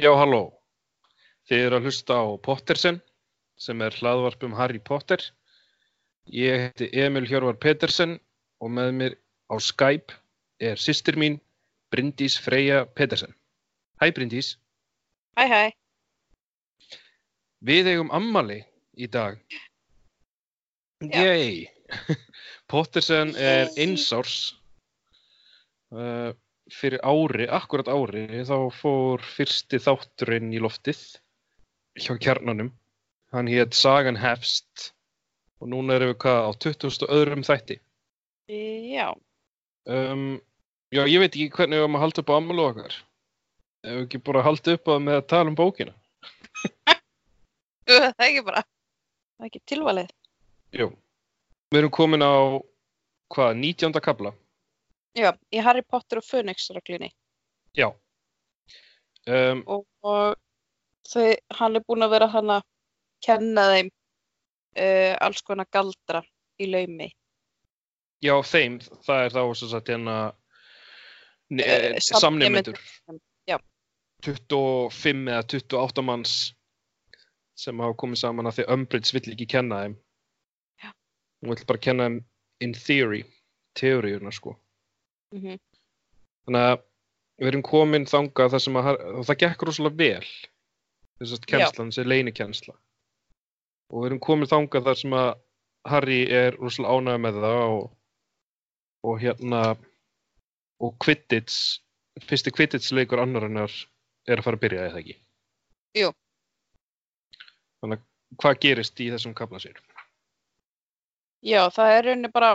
Já, halló. Þið eru að hlusta á Pottersen sem er hlaðvarp um Harry Potter. Ég heiti Emil Hjörvar Petersen og með mér á Skype er sýstir mín Bryndís Freyja Petersen. Hæ Bryndís. Hæ, hæ. Við eigum ammali í dag. Yey. Pottersen er Yay. einsárs. Uh, fyrir ári, akkurat ári, þá fór fyrsti þátturinn í loftið hjá kjarnanum. Hann hétt Sagan hefst og núna erum við hvað á 20. öðrum þætti. Já, Um, já, ég veit ekki hvernig við erum að halda upp á ammali okkar. Ef við ekki bara halda upp á það með að tala um bókina. það er ekki bara, það er ekki tilvalið. Jú. Við erum komin á, hvað, 19. kabla. Já, í Harry Potter og Phoenix-reglunni. Já. Um, Og, og þau, hann er búinn að vera hann að kenna þeim uh, alls konar galdra í laumi. já, þeim, það er þá sem sagt hérna ne- Eh, samnemendur. Já. 25 eða 28 manns sem hafa komið saman að því Umbridge vill ekki kenna þeim. Já. Hún vill bara kenna þeim in theory, teóriuna sko. Mm -hmm. Þannig að við erum komin þangað þar sem að, það gekk rosalega vel, þess að kennslan, þessi leynikensla. Og við erum komin þangað þar sem að Harry er rosalega ánægð með það og, og hérna, og Quidditch, fyrsti Quidditch leikur annar hennar er að fara að byrja eða ekki. Jú. Þannig að hvað gerist í þessum kapla sér? Já, það er rauninni bara,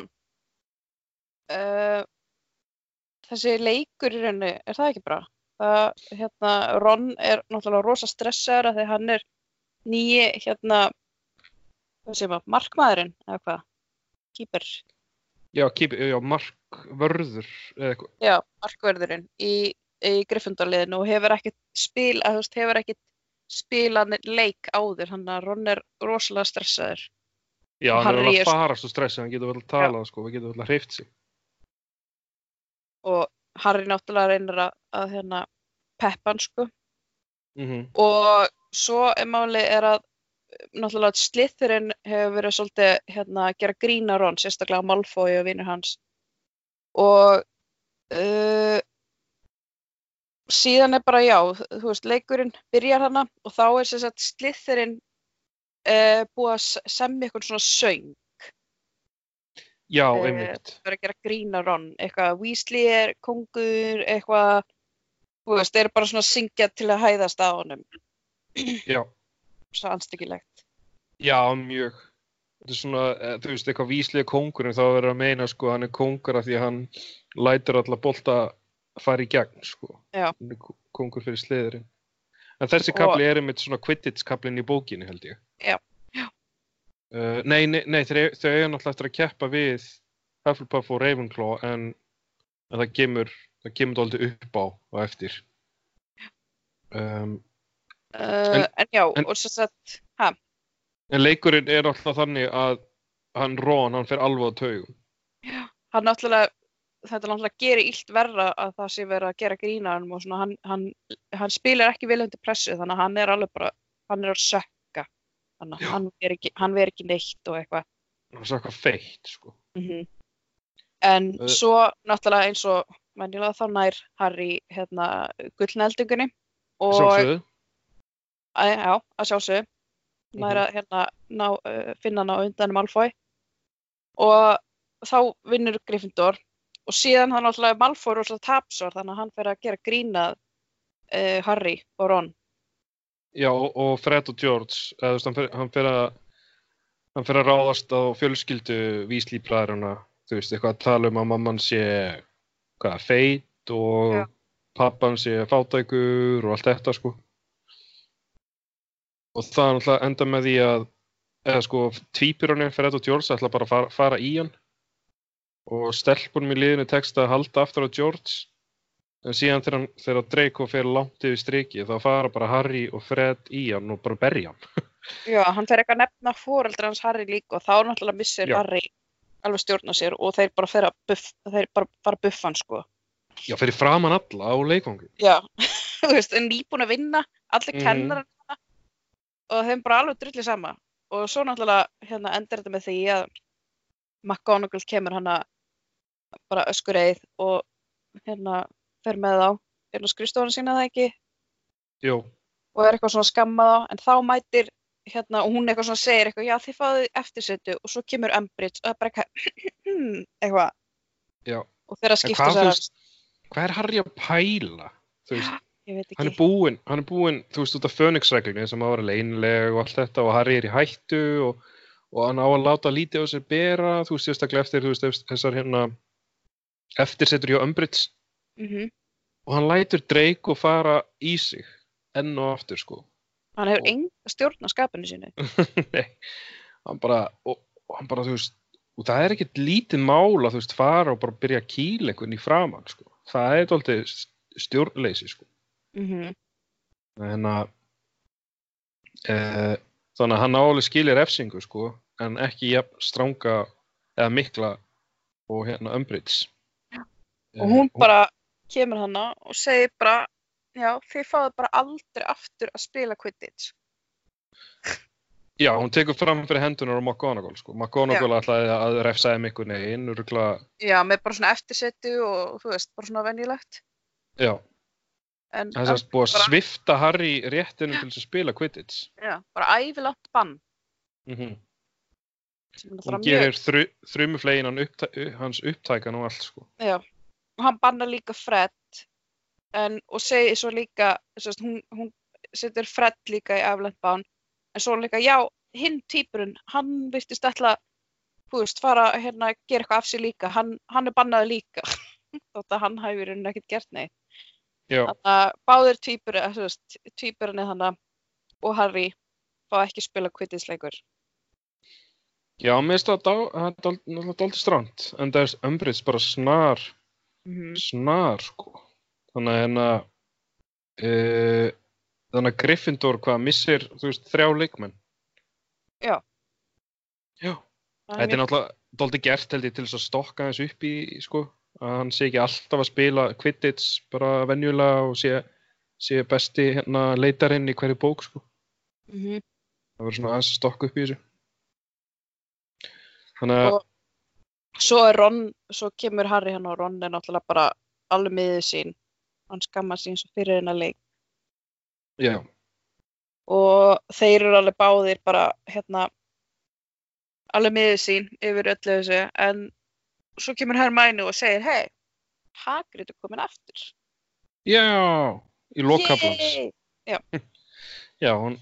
uh, þessi leikur í rauninni, er það ekki bara? Það, hérna, Ron er náttúrulega rosa stressaður að því hann er nýji, hérna, hvað segir maður, markmaðurinn, eða hvað? Kýper. Já, keep, já, Mark Vörður eða eitthvað. Já, markverðurinn í, í Gryffindorliðinu og hefur ekkert spil, að þú veist, hefur ekkert spilað neinn leik áður, hann að Ron er rosalega stressaður. Já, Og hann er alveg að sko- fara svo stressið, hann getur vel að tala, sko, hann getur vel að hreift sig. Og Harry náttúrulega reynir að, að hérna, peppa hann sko. Mm og svo er máli er að náttúrulega slithurinn hefur verið svolítið hérna, að gera grína Ron, sérstaklega Malfoy og vinnur hans. Og uh, síðan er bara já, þú veist, leikurinn byrjar hana og þá er sagt slithurinn uh, búið að semja eitthvað svona söng Já, Eh, einmitt. það er að gera grína Ron eitthvað Weasley er kongur eitthvað, þú veist, þeir eru bara svona að syngja til að hæðast á honum Já, svo anstekilegt já, mjög. Þetta er svona, eh, þú veist, eitthvað víslega kóngurinn, þá verður að meina, sko, hann er kóngur af því að hann lætur alla bolta fara í gegn, sko. Já. Hann er kóngur fyrir sliðurinn. En þessi Og- kapli er einmitt svona Quidditch-kaplinn í bókinni, held ég. Já. Uh, nei, nei, nei, þau eiga náttúrulega eftir að keppa við Hufflepuff og Ravenclaw, en, en það kemur, það kemur dálítið upp á og eftir. Um, uh, En- en, já, en- og svo sett ha, En leikurinn er alltaf þannig að hann Ron, hann fer alveg á taugum. hann náttúrulega þetta náttúrulega gerir illt verra að það sé verið að gera grína hann og svona hann, hann, hann spilar ekki vel undir pressu þannig að hann er alveg bara, hann er að sökka þannig hann ver ekki, hann ver ekki neitt og eitthvað. Hann er svo eitthvað feitt, sko. mm en Uh, svo náttúrulega eins og venjulega þá nær Harry hérna gullneldingunni og Sjálfsögðu. já, að sjálfsögðu. Nær Mhm. að hérna ná, uh, finna hann á undan Malfoy. Og þá vinnur Gryffindor og síðan hann alltaf Malfoy er alltaf tapsvar þannig að hann fer að gera grínað uh, Harry og Ron Já, og Fred og George, eða, þú veist, hann fer, hann fer að hann fer að ráðast á fjölskyldu víslíbræðurna, þú veist, eitthvað að tala um að mamman sé hvað, feit og Já. pappan sé fátækur og allt þetta, sko. Og það enda með því að eða sko, tvípurunni Fred og George ætla bara að fara, fara í hann og stelpunum í liðinu tekst að halda aftur á George en síðan þegar, hann- þegar Draco fer langt yfir striki þá fara bara Harry og Fred í hann og bara berja hann. Já, hann fer eitthvað að nefna fóreldra hans Harry líka og þá náttúrulega missir Já. Harry alveg stjórna sér og þeir bara fer að buff, þeir bara fara að buffa hann sko. Já, fyrir framan alla á leikvangi. Já, þú veist, en nýbúin að vinna, allir Mhm. kennar hann og þeim bara alveg drullið sama. Og svo náttúrulega hérna endur þetta með því að McGonagall kemur hana bara öskureið og hérna fer með þá. Hérna skrifstofan sína það ekki? Jú, og er eitthvað svona að skamma þá? En þá mætir hérna og hún eitthvað svona segir eitthvað já þið fáðu eftirsetu. Og svo kemur Umbridge og það er bara eitthvað eitthvað. Já. og þeirra skipta sér veist, hvað er Harry að pæla? Þú veist, veit hann er búinn, hann er búinn, þú veist, út af Phoenix-reglunni sem á að vera leinleg og allt þetta og Harry er í hættu og, og hann á að láta lítið á sér bera, þú veist, eftir, þú veist, þessar hérna eftirsetur hjá Umbridge mm og hann lætur Draco fara í sig enn og aftur, sko. hann hefur Og- enga stjórn á skapinu sínu Nei, hann bara, og, og hann bara, þú veist, og það er ekkert lítið mál að, þú veist, fara og bara byrja að kýla einhvern í framann, sko. Það er dálítið stjórnleysi, sko. mm En að, e, þannig að hann álega skilir refsingu, sko, en ekki jafn stranga eða mikla og hérna Umbridge. og hún bara kemur hana og segir bara já þið fáðu bara aldrei aftur að spila Quidditch Já, hún tekur fram fyrir hendunar á McGonagall, sko. McGonagall ætlaði að refsa þeim einhvern veginn, örgulega, já með bara svona eftirsetu og þú veist bara svona venjulegt já. en Það er búið að bara- svifta Harry réttinum til að spila Quidditch. já, bara ævilangt bann Mm er Hún gerir upptæ, hans upptækan og allt, sko. já. Og hann bannar líka Fred. En, og segir svo líka sérst, hún, hún setur Fred líka í bann en svo líka já hinn týpurinn, hann virtist ætla þú veist, fara hérna að gera eitthvað af sér líka. Hann, hann er bannaði líka. Þótt að hann hafi verið ekkert gert neitt. Þannig að báðir veist, tvíburinn er þannig og Harry fá ekki spila kvittinsleikur. já, mér finnst það náttúrulega dálítið strand, en það er Umbridge bara snar, Mm snar, sko. Þannig að hérna, uh, þannig að Gryffindor hvað missir, þú veist, þrjá leikmenn. Já. Já, þetta er náttúrulega dálítið gert held ég til þess að stokka þessu upp í, sko, að hann sé ekki alltaf að spila Quidditch bara venjulega og sé, sé besti hérna leitarinn í hverju bók, sko. mm -hmm. Það verður svona aðeins að stokka upp í þessu. Þannig að, Og- Svo er Ron, svo kemur Harry hann og Ron er náttúrulega bara alveg miður sín. Hann skammar sín svo fyrir hennar leik. já, Og þeir eru alveg báðir bara, hérna, alveg miður sín yfir öllu þessu. En svo kemur Hermæni og segir, hei, Hagrid er komin aftur. já, í lokkaflans. Yay! Já, hún,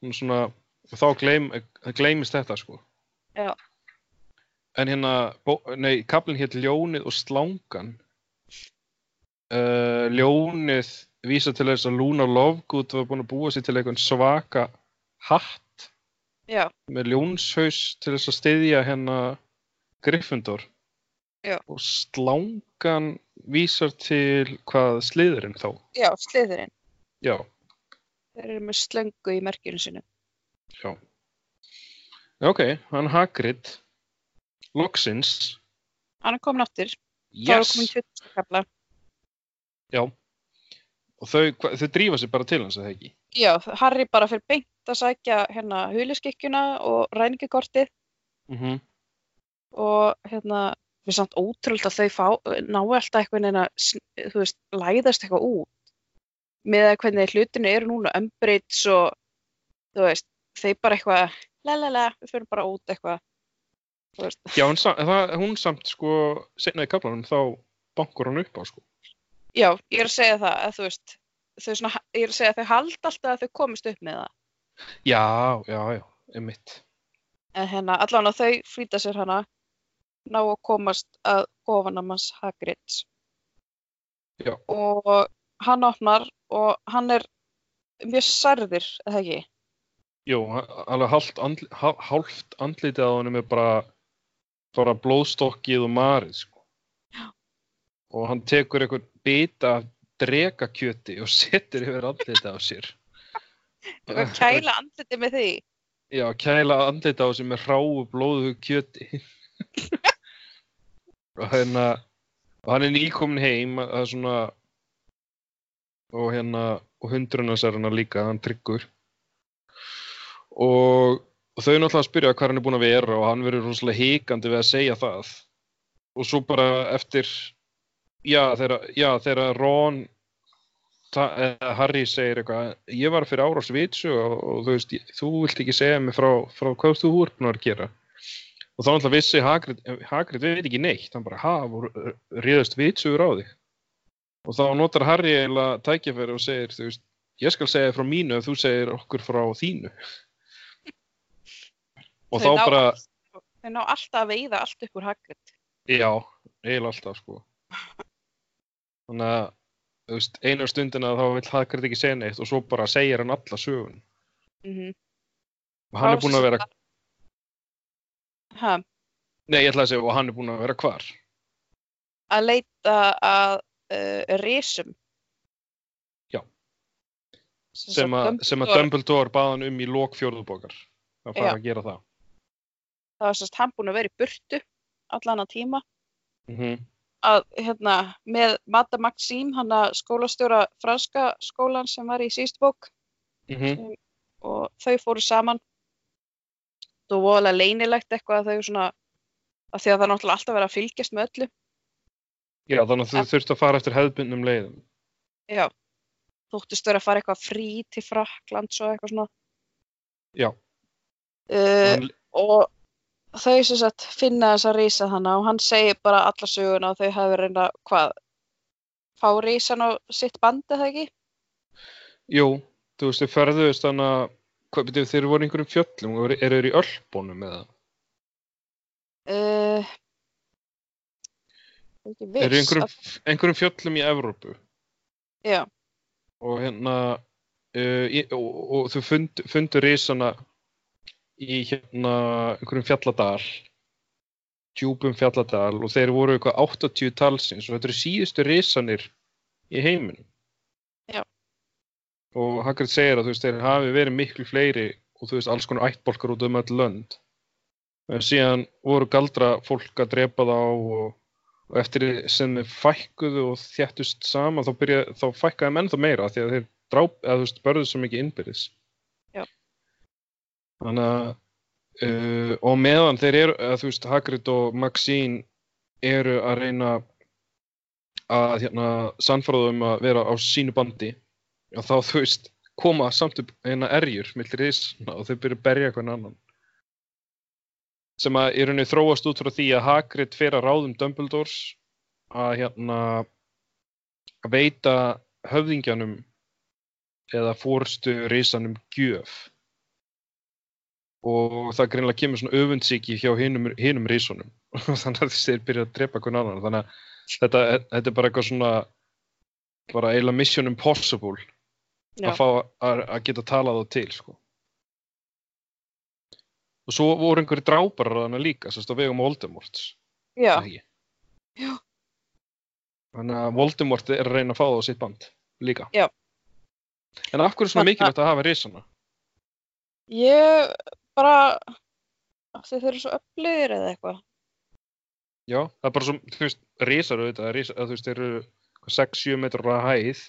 hún svona, þá gleym, gleymist þetta, sko. Já. En hérna, nei, kaplinn hétt Ljónið og Slangan. Uh, ljónið vísa til þess að Luna Lovegood var búin að búa sér til eitthvað svaka hatt Já, með ljónshaus til þess að styðja hérna Gryffindor. Já. Og Slangan vísar til hvað sliðurinn þá. já, sliðurinn. Já, Þeir eru með slöngu í merkjunu sinu. já. Ok, hann Hagrid. Loksins. Hann er komin er Yes! komin 20 kapla. Já. Og þau, þau drífa sig bara til hans, eða ekki? Já, Harry bara fyrir beint að sækja hérna huliskikkjuna og ræningikortið Mm og hérna við samt ótrúld að þau fá, ná alltaf eitthvað neina, þú veist, læðast eitthvað út með að hvernig hlutinu eru núna Umbridge og þú veist, þau bara eitthvað la la la, við fyrir bara út eitthvað Já, sam- það, hún samt, sko, setna í kaplanum, þá bankur hann upp á, sko. já, ég er að segja það að þú veist, svona, ég er að segja, þau halda alltaf að þau komist upp með það. Já, já, já, einmitt. En hérna, allan að þau flýta sér hana, ná að komast að kofanamans Hagrids. Já. Og hann opnar og hann er mjög særðir, eða ekki? Jú, alveg hálft, andli, hál- hálft andlitið á honum er bara, bara blóðstokkið og marið, sko. Og hann tekur einhvern bita af drekakjöti og setur yfir andlitið á sér. Og kæla andliti með því. Já, kæla andlitið á sér með hráu blóðu kjöti. og hérna, og hann er nýkomin heim, er svona, og hérna, og hundrun hans hann líka, hann tryggur. Og, og þau náttúrulega spyrja hvað hann er búinn að vera og hann verður rosalega hikandi við að segja það. Og svo bara eftir, já, þegar, ta- eða Harry segir eitthvað, ég var fyrir árás vitsu og, og þú veist, þú vilt ekki segja mig frá, frá hvað þú ert búinn að gera. Og þá náttúrulega vissi Hagrid, Hagrid veit ekki neitt, hann bara, ha, voru- réðust vitsugur á þig. Og þá notar Harry eiginlega tækjafæri og segir, þú veist, ég skal segja frá mínu ef þú segir okkur frá þínu. Og Þau þá ná bara, ná alltaf að veiða allt upp úr Hagrid. já, eiginlega alltaf, sko. Þannig að, veist, einu stundina þá vill Hagrid ekki segja neitt og svo bara segir hann alla sögun. Mm Og hann er búinn að vera, Ha, nei, ég ætla að segja, og hann er búinn að vera hvar. að leita að uh, risum. Já. Sem, Sem að, sagt, sem að Dumbledore bað hann um í lok fjórðubókar. Að fara Já. að gera það. Það var sérst hann búin að vera í burtu allan að tíma. Mm Að, hérna, með Mata Maxime, hann að skólastjóra franska skólan sem var í síst bók -hmm. og þau fóru saman. Það var voðalega leynilegt eitthvað að þau svona, að því að það náttúrulega alltaf verið að fylgjast með öllu. Já, þannig að þú En- þurft að fara eftir hefðbundnum leiðum. Já, þóttist vera að fara eitthvað frí til Fraklands og eitthvað svona. Já. Uh, og þau sem sagt finna þessa rísa hana og hann segir bara alla söguna og þau hafi reynda hvað fá rísan á sitt bandi það ekki? jú, þú veist, þau ferðuðist þannig að, hvað betur þeir voru einhverjum fjöllum, eru er þeir í ölpunum eða? Uh. Eru einhverjum, að- einhverjum fjöllum í Evrópu Já, og hérna, uh, í, og, og þau fund, fundu risana í hérna einhverjum fjalladal, djúpum fjalladal og þeir voru eitthvað 80 talsins og þetta eru síðustu risanir í heiminum. Já. Og Hagrid segir að þú veist, þeir hafi verið miklu fleiri og þú veist, alls konar ættbolkar út um öll lönd. En síðan voru galdra fólk að drepa þá og, og eftir sem þeir fækkuðu og þjættust saman þá, byrja, þá fækkaði menn þá meira því að þeir dráp, eða þú veist, börðu svo mikið innbyrðis. Þannig að uh, og meðan þeir eru, eða þú veist, Hagrid og Maxine eru að reyna að hérna sannfæraðu um að vera á sínu bandi og þá þú veist koma samt upp eina erjur millir risna og þau byrja að berja hvern annan. Sem að í rauninni þróast út frá því að Hagrid fer að ráðum Dumbledores að hérna að veita höfðingjanum eða fórstu risanum gjöf og það greinlega kemur svona öfundsíki hjá hinum, hinum risunum. Þannig að þeir byrja að drepa hvern annan. Þannig að þetta, þetta er bara eitthvað svona bara eiginlega mission impossible að fá að, að geta talað þá til sko. og svo voru einhverju dráparar þannig líka sérst á vegum Voldemorts já, þannig að Voldemort er að reyna að fá það á sitt band líka. Já. en af hverju er svona mikilvægt að hafa risana? Ég bara af því þeir eru svo öflugir eða eitthvað. Já, það er bara svo, þú veist, risar auðvitað, risar, að, þú veist, þeir eru 6-7 metrar á hæð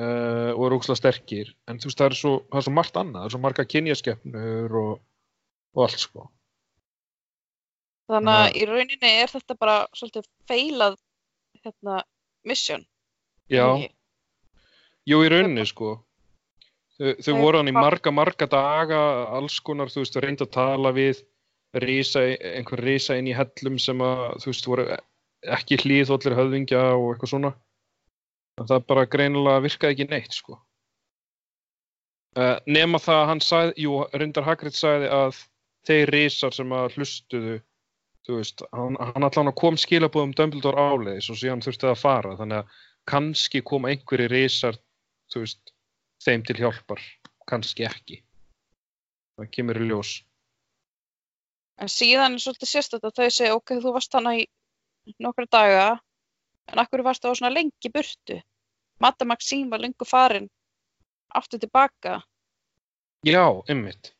uh, og eru ókslega sterkir. En þú veist, það er svo, það er svo margt annað það er svo marga kynjaskeppnur og, og allt sko. Þannig að í rauninni er þetta bara svolítið feilað hérna, mission já, jú í rauninni sko þau, þau Þau- voru hann í marga, marga daga alls konar, þú veist, reynda að tala við risa, einhver risa inn í hellum sem að, þú veist, voru ekki hlýðollir höfðingja og eitthvað svona En það bara greinilega virkaði ekki neitt, sko. Uh, nema það að hann sagði, jú, reyndar Hagrid sagði að þeir risar sem að hlustuðu, þú veist, hann, hann allan kom skilabóðum Dumbledore áleiðis og síðan þurfti það að fara, þannig að kannski koma einhverju risar, þú veist, þeim til hjálpar, kannski ekki. Það kemur í ljós. En síðan er svolítið sérstætt að þau segja, ok, þú varst hana í nokkra daga, en akkur varst það á svona lengi burtu. Matta Maxín var lengur farin aftur tilbaka. Já, ymmit.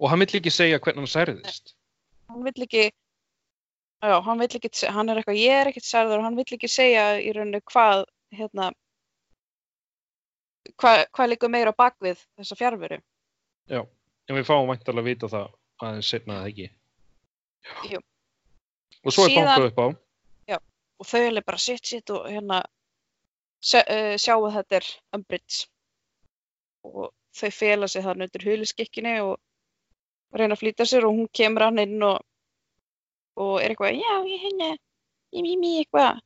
Og hann vill ekki segja hvernig hann særðist. Hann vill ekki, já, hann vill ekki, hann er eitthvað, ég er ekkert særður og hann vill ekki segja í rauninu hvað, hérna, hvað, hvað líka meira á bakvið þessa fjárveru. Já, en við fáum væntalega að vita það aðeins setna eða ekki. Jú. Og svo er Síðan- bankað upp á. og þau er bara sitt sitt og hérna sjá, uh, sjá að þetta er Umbridge og þau fela sig þarna undir huliskikkinni og reyna að flýta sér og hún kemur hann inn og, og er eitthvað, já, ég hérna ég mými eitthvað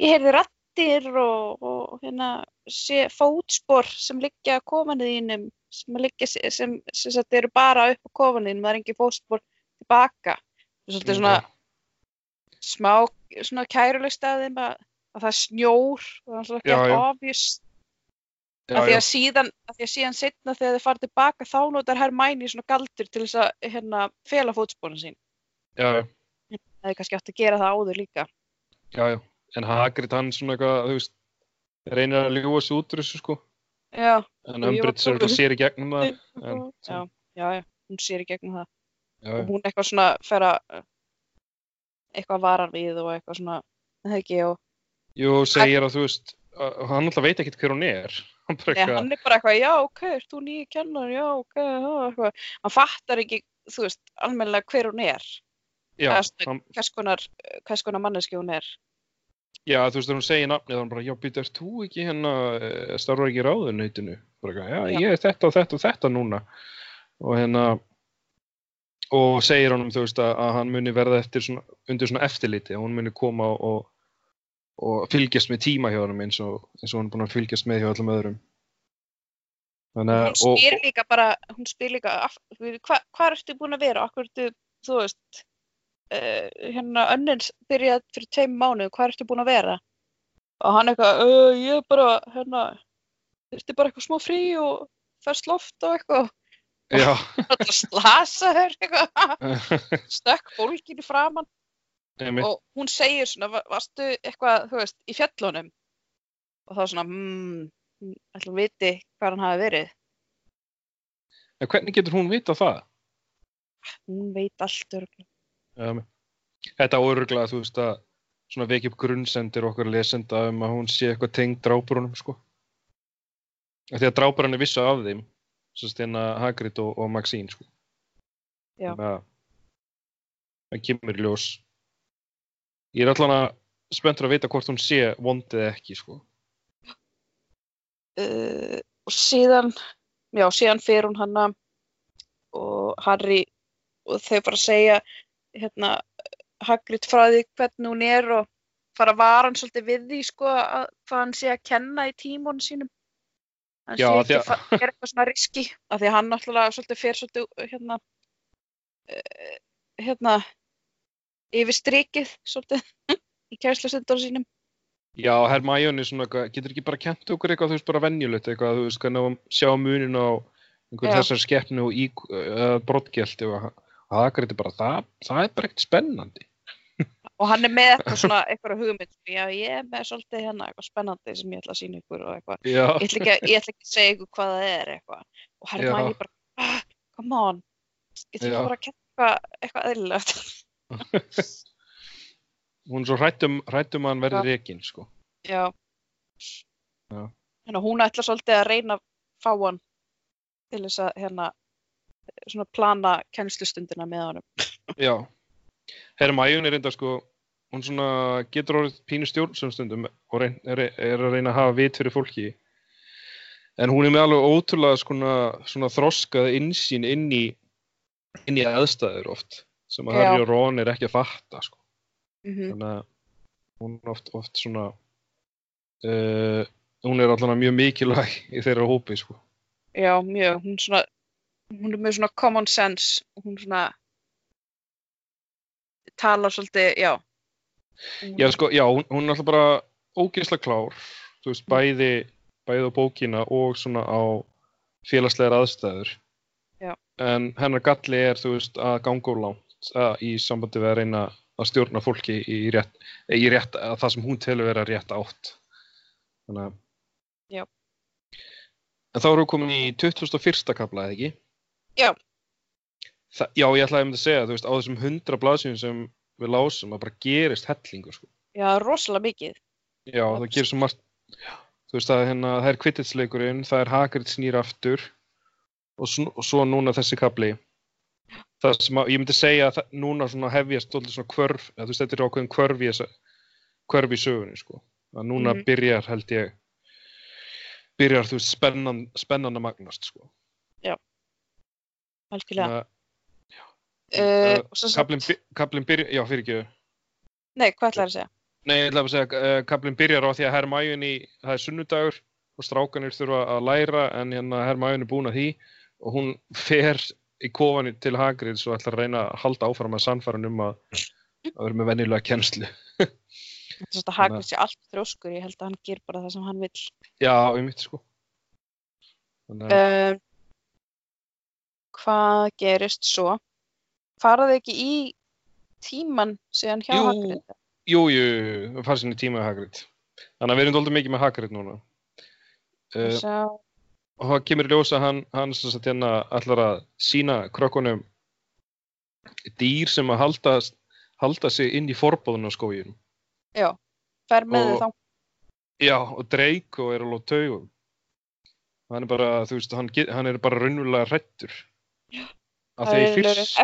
ég heyrði rattir og, og hérna sé fótspor sem liggja að kofanum þínum sem, liggja, sem, sem, sagt eru bara upp á kofanum þínum, það er engin fótspor tilbaka. Það er svolítið svona smá svona kæruleg staðum að, að það er snjór og það er svona ekki Já, af því að síðan, af því að síðan setna þegar þið farið tilbaka þá notar Hermæni svona galdur til þess að hérna fela fótsporin sín. Já, já, það er kannski átt að gera það áður líka. Já, já. En Hagrid hann svona eitthvað, þú veist, reynir að ljúa sig út úr þessu, sko. já, En Umbridge er eitthvað sér í gegnum það. En, já, já, já, hún sér í gegnum það já, og hún eitthvað svona fer að eitthvað varar við og eitthvað svona það ekki og Jú, segir að þú veist, hann alltaf veit ekkert hver hún er. Hann Nei, hann er bara eitthvað, já, ok, þú nýju kennar, já, ok, eitthvað. Hann fattar ekki, þú veist, almennilega hver hún er, já, hvers konar, konar manneski hún er. Já, þú veist, þegar hún segir nafnið, þá er hann bara, já, býta, ert þú ekki hérna, eh, starfar ekki eitthvað, já, Já. ég er þetta og þetta og þetta núna. Og hérna, og segir honum, þú veist, að, að hann muni verða eftir svona, undir svona eftirliti, að hún muni koma og, og, fylgjast með tíma hjá honum eins og, eins og hún er búin að fylgjast með hjá öllum öðrum. Þannig Hún spyr líka bara, hún spyr líka, af, hva, hvað ertu búin að vera, okkur ertu, þú veist, uh, hérna, önnins byrjað fyrir tveim mánuð, hvað ertu búin að vera? Og hann eitthvað, uh, ég er bara, hérna, þurfti bara eitthvað smá frí og færst loft og eitthvað, já, alltaf slasa þér eitthvað, stökk fólkinu framann. einmitt. og hún segir svona, "Va- varstu eitthvað, þú veist, í fjallunum og þá svona, hmm, ætlum viti hvað hann hafi verið. En hvernig getur hún vita það? Hún veit allt örgulega. Um, þetta áruglega, þú veist að svona vekja upp grunnsendir okkar lesenda um að hún sé eitthvað tengd drápurunum, sko. Því að drápurinn er vissu af þeim, svo stena Hagrid og, og Maxine, sko. Já. Það kemur í ljós. Ég er allan að spenntur að vita hvort hún sé vondið ekki, sko. Uh, og síðan, já, síðan fer hún hana og Harry og þau fara að segja, hérna, Hagrid frá því hvernig hún er og fara að vara hann svolítið við því, sko, að hvað hann sé að kenna í tímónu sínum. Hann Já, sé ekki að- að fa- gera eitthvað svona riski, af því að hann náttúrulega svolítið fer svolítið, hérna, uh, hérna, yfir strikið, svolítið, í kærslustundur sínum. Já, eitthvað, getur ekki bara kent okkur eitthvað, þú veist, bara venjulegt eitthvað, þú veist, hvernig að sjá munin á einhvern þessar skeppnu og uh, brottgjaldi og er bara, það, það er bara ekkert spennandi. og hann er með eitthvað svona eitthvað hugmynd já ég er með svolítið hérna eitthvað spennandi sem ég ætla að sína ykkur og eitthvað Já, ég ætla ekki, ég ætla ekki að segja ykkur hvað það er eitthvað og hann Já. mæli bara ah, come on ég ætla bara að kenna eitthvað, eðlilegt hún svo hrættum, hrættum að hann verði Já. rekin, sko. já Já. að hún ætla svolítið að reyna fá hann til þess að hérna svona plana kennslustundina með honum Já. Hermione er reynda, sko, hún svona getur orðið pínu stjórnsumstundum og reyn, er, er að reyna að hafa vit fyrir fólki. En hún er með alveg ótrúlega svona, svona þroskað innsýn inn í, inn í aðstæður oft, sem að. Harry og Ron er ekki að fatta, sko. mm þannig að hún er oft, oft svona uh, hún er allan mjög mikilvæg í þeirra hópi, sko. Já, mjög, hún svona, hún er með svona common sense, hún svona talar svolítið, já. Hún- Já, sko, já, hún, hún er alltaf bara ógeðslega klár, þú veist, bæði, bæði á bókina og svona á félagslegar aðstæður. Já. En hennar galli er, þú veist, að ganga úr langt að, í sambandi við að reyna að stjórna fólki í rétt, í rétt að það sem hún telur vera rétt átt. Þannig að... Já. En þá erum við komin í 21. kapla, eða ekki? Já. Þa, já, ég ætlaði um að segja, þú veist, á þessum 100 blaðsjum sem við lásum að bara gerist hellingur, sko. Já, rosalega mikið. Já, það gerir svo margt þú veist að hérna, það er kvittitsleikurinn það er Hagrid snýr aftur og, sn- og svo núna þessi kapli það sem að, ég myndi segja að það, núna svona hefjast svolítið svona kvörf, þú veist þetta er ákveðin kvörf í þessa kvörf í sögunni sko að núna Mhm. byrjar held ég byrjar þú veist spennan, spennan að magnast sko Algjörlega. Uh, uh, kaplinn, kaplinn byrjar, já fyrir ekki nei, hvað ætlaði að segja? Nei, ég ætla að segja uh, kaplinn byrjar á því að Hermæjunni, það er sunnudagur og strákanir þurfa að læra en hérna Hermæjunni er búin að því og hún fer í kofanir til Hagrids og ætlar að reyna að halda áfram að sannfæra um að, að vera með venjulega kennslu. Þetta Hagrid sé allt þrjóskur, ég held að hann ger bara það sem hann vill. Já, um mitt sko. Þannig Uh, hvað gerist svo? Faraði ekki í tíman síðan hjá Jú. Hagrid? jú, jú, það fara sinni tíma með Hagrid. Þannig að við erum doldið mikið með Hagrid núna. Uh, og það kemur í ljós að hann, hann hérna ætlar að sína krökkunum dýr sem að halda, halda sig inn í forbóðun á skóginum. já, fer með Og- þau þá. Já, og Draco er alveg á taugum. Hann er bara, þú veist, hann, hann er bara raunverulega hrættur. Það er- fyrst,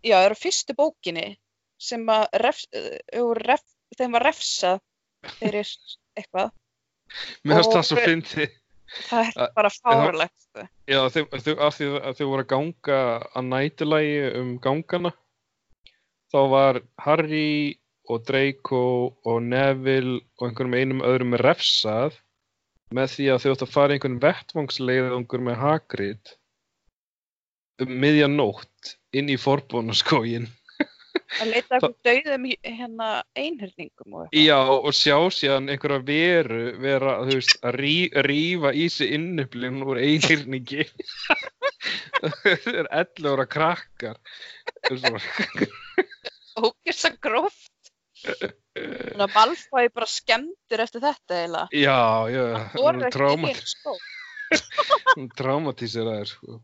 Já, það eru fyrstu bókinni sem að ref, ref, þeim var refsað fyrir eitthvað. mér finnst það svo fyndið. Það er Að- bara fárlegt. Já, þau, þau, af því að þau voru að ganga að nætulægi um gangana. Þá var Harry og Draco og Neville og einhverjum einum öðrum refsað með því að þau átt að fara einhvern vettvangsleiðangur með Hagrid um miðja nótt inn í forbónaskógin. Að leita eitthvað dauðum hérna einhyrningum og eitthvað. Já, og sjá síðan einhverja veru vera, þú veist, að rí, rífa í sig innublinn úr einhyrningi. Það er 11 ára krakkar. Það er svo- að gróft. Þannig að Malfoy bara skemmtur eftir þetta eiginlega. Já, já, Það hún í skó. hún traumatíseraður, sko.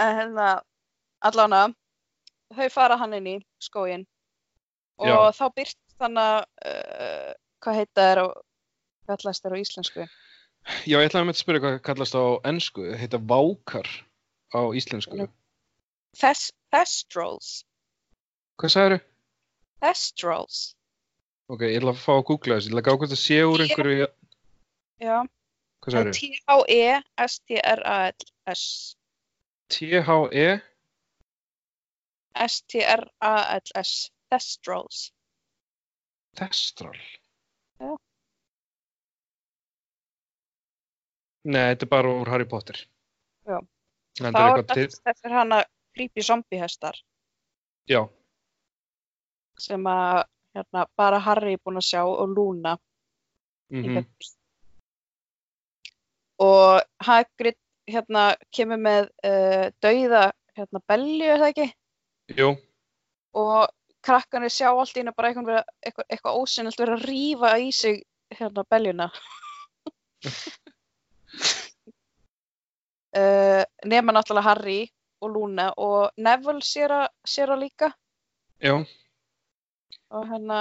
En hérna, allána, þau fara hann inn í skógin og Já. þá byrt þannig að, uh, hvað heita þær og kallast þær á íslensku? Já, ég ætlaði að með að spyrja hvað kallast á ennsku, heita vákar á íslensku. Thest Thestrals. Hvað sagður Thestrals. Ok, ég ætla að fá að googla þessu, ég ætla að gá hvort það sé úr einhverju, Já, hvað er sagður T-H-E-S-T-R-A-L-S. T-H-E, S-T-R-A-L-S. Thestrals. Testral. Já. Nei, þetta er bara úr Harry Potter. Já. Það er er eitthvað til, þetta þetta er hana creepy zombie hestar já, sem að hérna, bara Harry er búinn að sjá og Luna mhm, þetta. Og Hagrid hérna kemur með uh, dauða hérna belju, er það ekki? jú, Og krakkanir sjá allt í hennu bara eitthvað, eitthvað, eitthvað ósynnilegt vera að rífa í sig hérna beljuna. uh, nema náttúrulega Harry og Luna og Neville sér að, sér að líka já, og hérna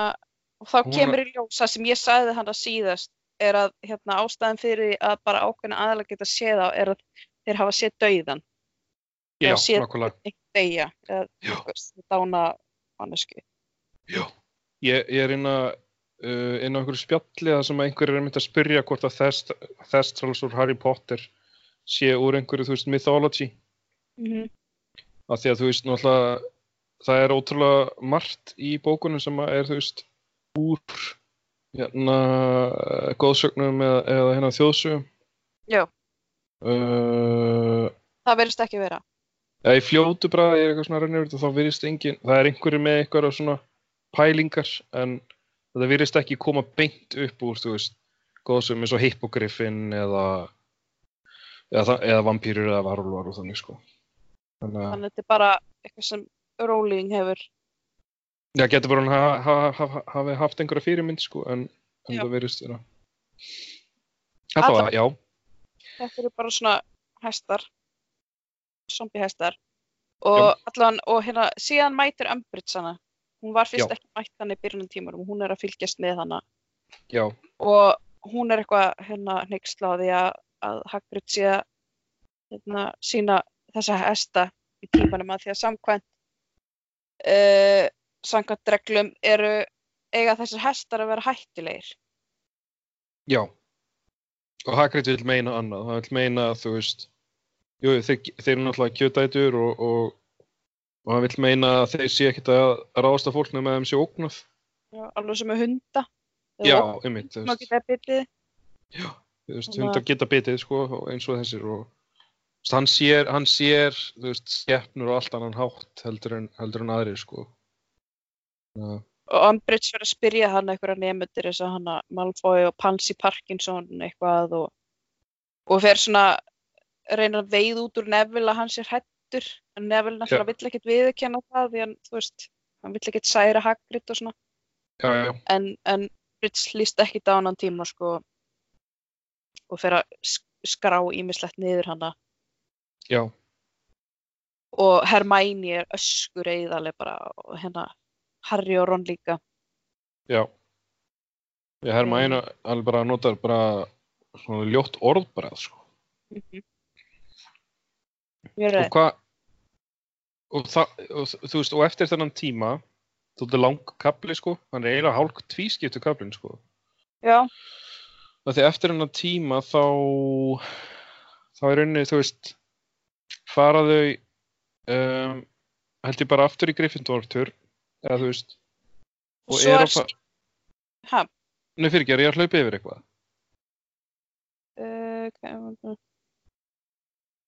og þá kemur í ljós það sem ég sagði hann að síðast er að hérna ástæðan fyrir að bara ákveðna aðalega geta séð á er að þeir hafa séð dauðan já, séð nákvæmlega, eða Já. eitthvað, dána mannesku já. Ég, ég er inn að, uh, inn á einhverju spjalli það sem einhverjir er mynd að spyrja hvort að Thest, Thestrals úr Harry Potter sé úr einhverju, þú veist, mythology. mm -hmm. af því að þú veist náttúrulega það er ótrúlega margt í bókunum sem að er þú veist úr hérna góðsögnum eða, eða hérna þjóðsögum. Já. Uh, Það verðist ekki vera. Já, í fljótu ég er eitthvað svona rennir þá virðist engin, það er einhverju með eitthvað svona pælingar en það virðist ekki koma beint upp úr, þú veist, góðsum eins og hippogriffin eða eða, eða vampýrur eða varulvar og þannig, sko. Þannig að þetta er bara eitthvað sem Rowling hefur. Já, getur bara hann ha- ha- ha- hafi haft einhverja fyrirmynd, sko, en, en Já. það virðist vera. Þetta var, já, Þetta eru bara svona hestar. Zombie hestar. Og allan, og hérna, síðan mætir Umbridge hana. Hún var fyrst Já. ekki mætt hann í byrjunum tímarum. Hún er að fylgjast með hana. já, og hún er eitthvað hérna því að, að Hagrid sé að hérna, sína þessa hesta í tímanum að því að samkvæmt uh, samkvæmt reglum eru eiga þessir hestar að vera hættulegir já. Og Hagrid vil meina annað, hann vil meina, þú veist, jú, þeir, þeir eru náttúrulega kjötætur og, og, og hann vil meina að þeir sé ekkert að ráðast að fólk nema þeim sé ógnað. Já, alveg sem með hunda Já, einmitt, þú veist, þú veist, Þannig að- hundar geta bitið, sko, eins og þessir og hann sér, hann sér, þú veist, skepnur og allt annan hátt heldur en, heldur en aðrir, sko. Já, og Umbridge verður að spyrja hann eitthvað nefndir þess að hann Malfoy og Pansy Parkinson eitthvað og, og fer svona reynir að veið út úr Neville að hann sé hrættur en Neville náttúrulega vill ekkert viðurkenna það því hann, þú veist, hann vill ekkert særa Hagrid og svona. Já, já, en, en Umbridge líst ekki hann tíma sko og fer að sk- skrá ímislegt niður hana. Já, og Hermione er öskur eðaleg bara og hérna Harry og Ron líka já. Já, Hermæna alveg bara notar bara svona ljótt orð bara, sko. mm Mjög Og hvað, og, og þú veist, og eftir þennan tíma, þú veist, lang kapli, sko, hann er eiginlega hálf tvískiptu kaplin, sko. Já, því eftir hennar tíma þá þá er rauninni, þú veist fara þau um, held ég bara aftur í Gryffindor-tur eða þú veist og svo er að fa- ha, Nei, fyrir ekki, er ég að hlaupa yfir eitthvað? uh.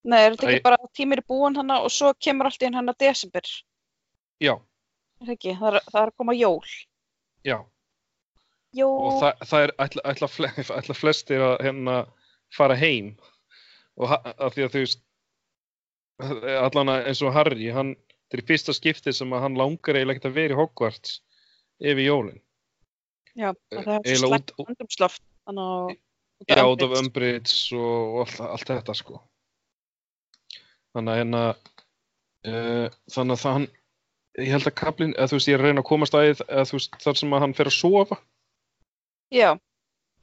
Nei, er þetta ekki bara að tímir er búin hana og svo kemur allt í hana desember? Já, er ekki, það er, það er að koma jól. Já. Jól, og það, það er ætla, ætla, ætla flestir að hérna fara heim. Og af því að þú veist allan að eins og Harry hann, þetta er fyrsta skipti sem að hann langar eiginlega ekkert að vera í Hogwarts yfir jólin já, það er þannig að Já, út af Umbridge og, og allt, allt þetta sko. Þannig að hérna, uh, þannig að það hann, ég held að kaplinn, eða þú veist, ég er að reyna að komast að þú veist, þar sem að hann fer að sofa. Já,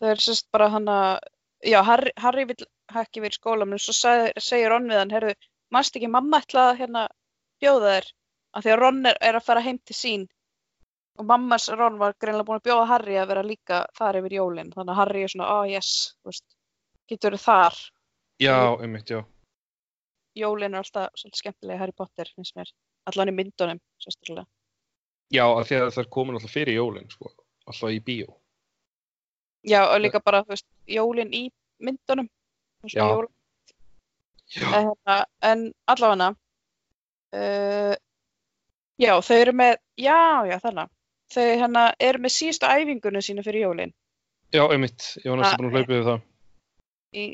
það er sérst bara hann að, já, Harry, Harry vill ekki verið í skóla, menn svo seg, segir Ron við hann, herru, mannst ekki mamma ætla að hérna bjóða þér, af því að Ron er, er að fara heim til sín og mammas Ron var greinlega búin að bjóða Harry að vera líka þar yfir jólin, þannig að Harry er svona, oh yes, veist, getur verið þar, Já, einmitt, já. jólin er alltaf svolítið skemmtilega Harry Potter, finnst mér, allan í myndunum, sérstaklega. Já, af því að það er komin alltaf fyrir jólinn, sko, alltaf í bíó. Já, og líka bara, þú veist, jólin í myndunum, Já. Já. en, hérna, en allavega uh, já, þau eru með já, já, þannig þau hérna eru með síðustu æfingunum sína fyrir jólin Já, einmitt, ég var næstu Ah, búin að hlaupa yfir það. í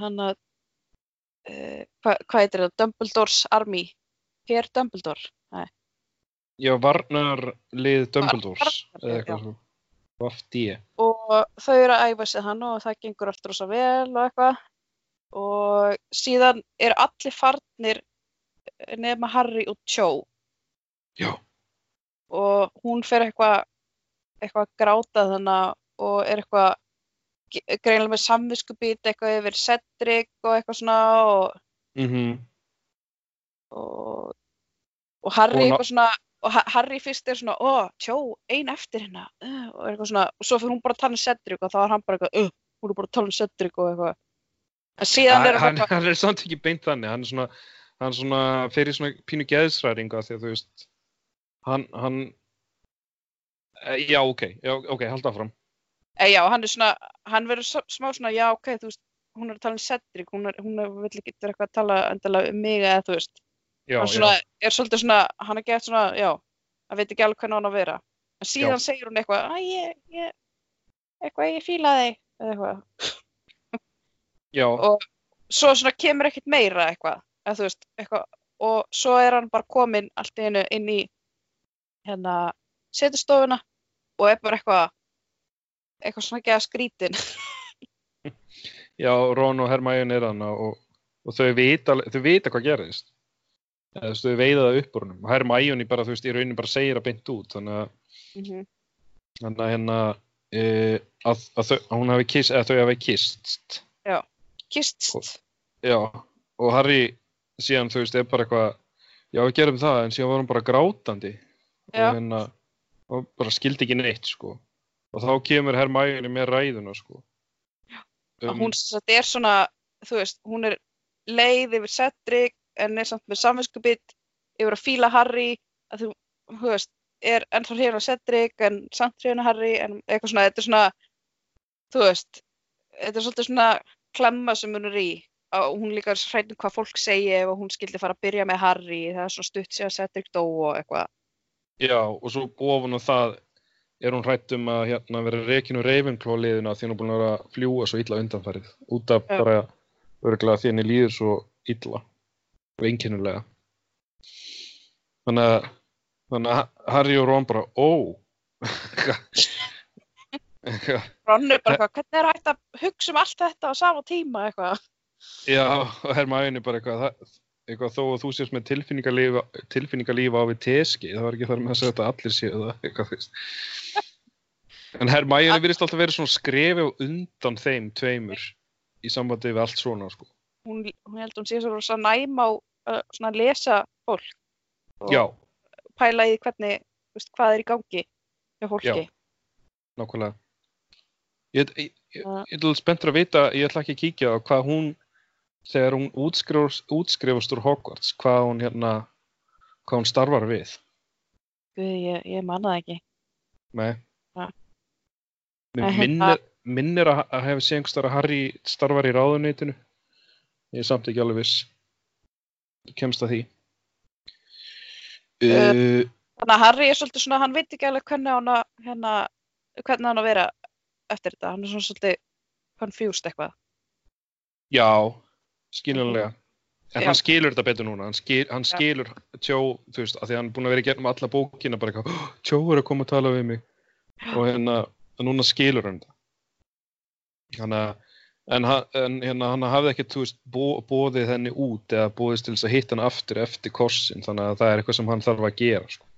hann að uh, hvað hva heitir það, Dumbledores Army Her Dumbledore Nei. Já, varnarlið Dumbledores, Varnarlið, eða já. eitthvað svo. Vafd og þau eru að æfa sig hann og það gengur allt rosa vel og eitthvað og síðan eru allir farnir nema Harry og Cho Já, og hún fer eitthvað eitthvað að gráta þannig og er eitthvað greinilega með samviskubít eitthvað yfir Cedric og eitthvað svona og, mhm, og, og Harry Og svona og Ha- Harry fyrst er svona, ó, tjó, ein eftir hérna. Uh, og eitthvað svona, og svo fyrir hún bara að tala um Cedric og þá er hann bara eitthvað, uh, hún er bara að tala um Cedric og eitthvað. En síðan er hann, hann er samt ekki beint þannig, hann er svona, hann svona fyrir svona pínu geðsræringa því að þú veist, hann, hann, eh, já, ok, já, ok, halda áfram. e, já, hann er svona, hann verður smá svona, já, ok, þú veist, hún er að tala um Cedric, hún er, hún er, vill ekki eitthvað að tala endilega um mig eða þú veist, já, hann svona, er svolítið svona, hann er gett svona, já, hann veit ekki alveg hvernig á hann að vera. En síðan Já. segir hún eitthvað, að ég, ég, eitthvað, ég fíla þig, eða eitthvað. já, Og svo svona kemur ekkert meira eitthvað, eða þú veist, eitthvað, og svo er hann bara kominn allt í einu inn í, hérna, setustofuna og er bara eitthvað, eitthvað svona ekki að skrítin. já, Ron og Hermione er hann og, og þau vita, þau vita hvað gerðist. Eða, þau veiða það upp úr húnum. Hermione bara, þú veist, í rauninni bara segir það beint út, þannig að, Mhm. þannig að hérna, e, að, að, að hún hafi kist, eða þau hafi kist. Kist, Já, og Harry síðan, þú veist, er bara eitthvað, já, við gerum það, en síðan var hann bara grátandi. Já. Og hérna, og bara skildi ekki neitt, sko. Og þá kemur Hermione með ræðuna, sko. að hún sem sagt er svona, þú veist, hún er leið yfir Cedric en er samt með samvinskupið yfir að fíla Harry, að þú, þú veist, er ennþá af Cedric en samt af Harry en eitthvað svona, þetta er svona, þú veist, þetta er svolítið svona klemma sem hún er í hún líka er hrættum hvað fólk segi ef hún skildi fara að byrja með Harry, það er svona stutt síðan Cedric dó og eitthvað. Já, og svo ofan á það er hún hrætt um að hérna, vera rekin úr Ravenclaw liðina því hún er búin að vera að fljúa svo illa undanfærið. Út af bara örgulega því henni líður svo illa og einkennulega. Þannig að, þannig að Harry og Ron bara, ó. Ron er bara eitthvað, hvernig er hægt að hugsa um allt þetta á sama tíma eitthvað? Já, og Hermione bara eitthvað, eitthvað þó að þú sést með tilfinningalíf, tilfinningalíf á við teski, það var ekki þar með að segja þetta að allir séu það, eitthvað veist. En Hermione virðist alltaf verið svona skrefi á undan þeim tveimur í sambandi við allt svona, sko. Hún, hún held hún sé svo næm á uh, svona að lesa fólk og Já, pæla í hvernig, veist, hvað er í gangi hjá fólki. Já. nákvæmlega. Ég, er spenntur að vita, ég ætla ekki að kíkja á hvað hún, þegar hún útskrifast, útskrifast úr Hogwarts, hvað hún hérna, hvað hún starfar við. Guð, ég, ég manna það ekki. Nei. Minnir, minnir að, að hefði séð einhverstaðar að Harry starfar í ráðuneytinu. Ég er samt ekki alveg viss. Kemst að því. Uh, Þannig að Harry er svolítið svona, hann veit ekki alveg hvernig hann að, hérna, hvernig hann að vera eftir þetta. Hann er svona svolítið confused eitthvað. já, skiljanlega. En Já. hann skilur þetta betur núna. Hann, skil, hann Já. skilur Tjó, þú veist, af því að hann er búin að vera í gegnum alla bókina bara eitthvað, "Oh, Tjó er að koma að tala við mig. Og hérna, núna skilur hann þetta. Þannig að En, en hérna, hann hafði þú veist, bó, bóðið henni út eða bóðist til þess að hitta hann aftur eftir korsin þannig að það er eitthvað sem hann þarf að gera sko.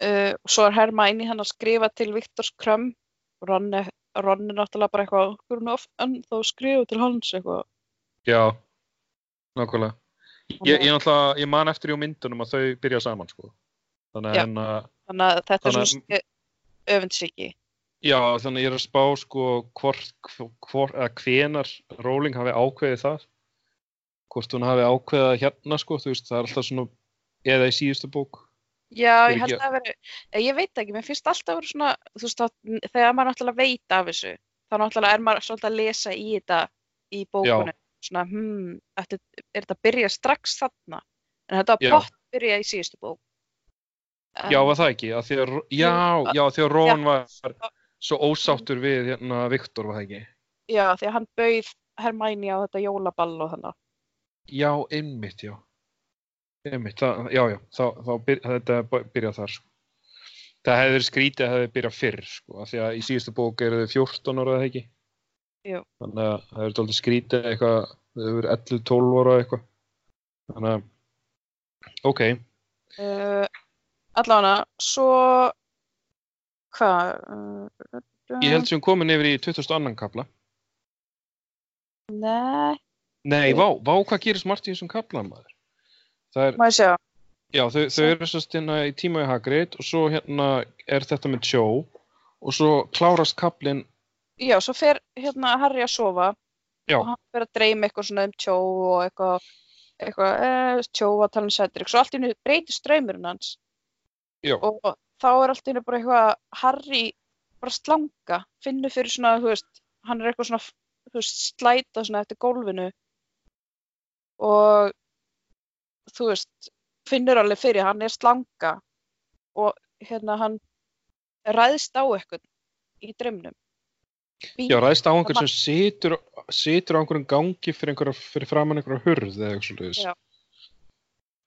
Uh, svo er Hermione hann að skrifa til Viktors Krum. Ron er, Ron er náttúrulega bara eitthvað, of, en þá skrifa til hans eitthvað. Já, nákvæmlega ég, ég, ég man eftir í myndunum að þau byrja saman sko. þannig Já. hérna Þannig að þetta er Þannig að- svona öfundsviki. já, þannig að ég er að spá sko, hvort, hvort, eða hvenar Rowling hafi ákveðið það hvort hún hafi ákveðið hérna sko, veist, það er alltaf svona eða í síðustu bók Já, ég held að það veri, eh, ég veit ekki, mér finnst alltaf að vera svona, þú veist, þegar maður náttúrulega veit af þessu, þá náttúrulega er maður svolítið að lesa í þetta í bókunum, svona, hmm, ætli, er þetta að byrja strax þarna? En þetta Já. var pott byrja í síðustu bók. En- Já, var það ekki? Að að, já, já, því að Ron var svo ósáttur við hérna Viktor, var það ekki? Já, því að hann bauð Hermæni á þetta jólaball og þannig. Já, einmitt, já. Einmitt, það, já, já, þá, þá byr, þetta byrjað þar. sko. Það hefði verið skrítið að það hefði byrjað fyrr, sko, af því að í síðustu bók eru þau 14 ára, eða ekki? Jú. Þannig að það hefur dálítið skrítið eitthvað, þau hefur verið 11-12 ára eitthvað. Þannig að, ok, Uh, allavega, svo, hvað? Uh, ég held sem komin yfir í 22. kapla. Nei, Nei, vá, vá, hvað gerist þessum kaplan, maður? Er. Já, þau, þau eru sérst hérna í tíma í Hagrid og svo hérna er þetta með Joe og svo klárast kaplinn, Já, svo fer hérna Harry að sofa Já. og hann fer að dreyma eitthvað svona um Tjó og eitthvað, eitthvað eh, Tjó að tala um Cedric, svo allt í hennu breytist draumurinn hans. Já, og þá er allt í hennu bara eitthvað Harry bara slanga, finnur fyrir svona, þú veist, hann er eitthvað svona, veist, slæta svona eftir gólfinu. Og þú veist, finnur alveg fyrir, hann er slanga og hérna hann ræðst á eitthvað í drömmnum. Já, ræðst á einhvern sem situr, situr á einhverjum gangi fyrir, einhverja, fyrir framann einhverja hurð eða eitthvað svolítið. Já.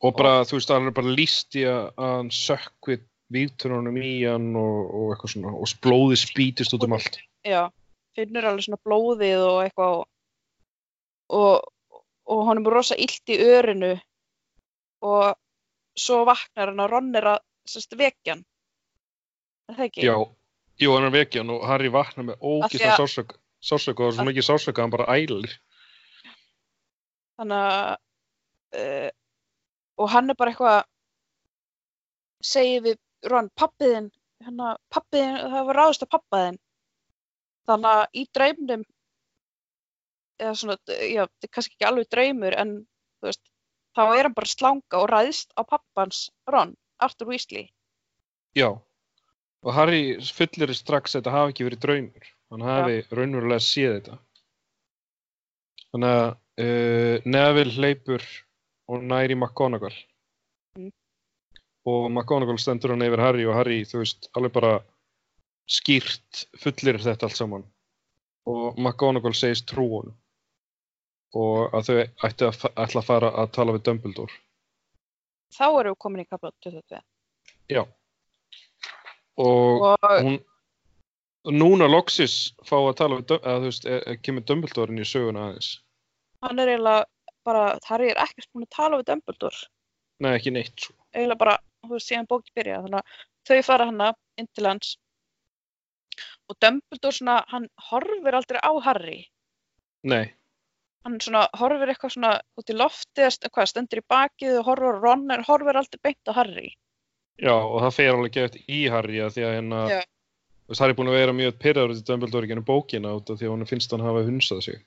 Og bara, þú veist, hann er bara líst í að hann sökkvi vítunum í hann og, og eitthvað svona og blóði spítist út um allt. Já, finnur alveg svona blóðið og eitthvað og, og, og hann er rosa illt í örinu og svo vaknar hann að Ron er að sérst, vekja hann. Er það ekki? Já, jú, hann er vekjan og Harry vaknar með ógist að- að sársöka sársöka og svo mikið sársöka að hann bara ælir. Þannig að uh, og hann er bara eitthvað segir við Ron, pappiðinn hérna, pappiðinn, það var ráðist að pappaðinn þannig að í draumnum eða svona, já, þetta er kannski ekki alveg draumur en þú veist, þá er hann bara slanga og ræðist á pappans Ron, Arthur Weasley Já, og Harry fullir strax að þetta hafi ekki verið draumur. Hann hafi raunverulega séð þetta. Þannig að uh, Neville hleypur og næri McGonagall. Mm. Og McGonagall stendur hann yfir Harry og Harry, þú veist, alveg bara skýrt fullir þetta allt saman. Og McGonagall segist trú honum. Og að þau ætti að ætla að fara að tala við Dumbledore. þá erum við komin í kapla 22 Já. Og og hún núna loksis fá að tala við, eða þú veist, e- e- kemur Dumbledore inn í söguna aðeins. hann er eiginlega bara, Harry er ekkert búin að tala við Dumbledore Nei, ekki neitt svo. eiginlega bara, þú veist, síðan bókið byrja þannig að þau fara hana inn til hans og Dumbledore svona, hann horfir aldrei á Harry Nei, hann svona horfir eitthvað svona út í lofti eða stendur í bakið og horfir Ron en horfir aldrei beint á Harry já, og það fer alveg gett í Harry að því að hérna, Harry er búin að vera mjög pyrraður til Dumbledore ennum bókina út af því að hún finnst hann hafa hunsað sig.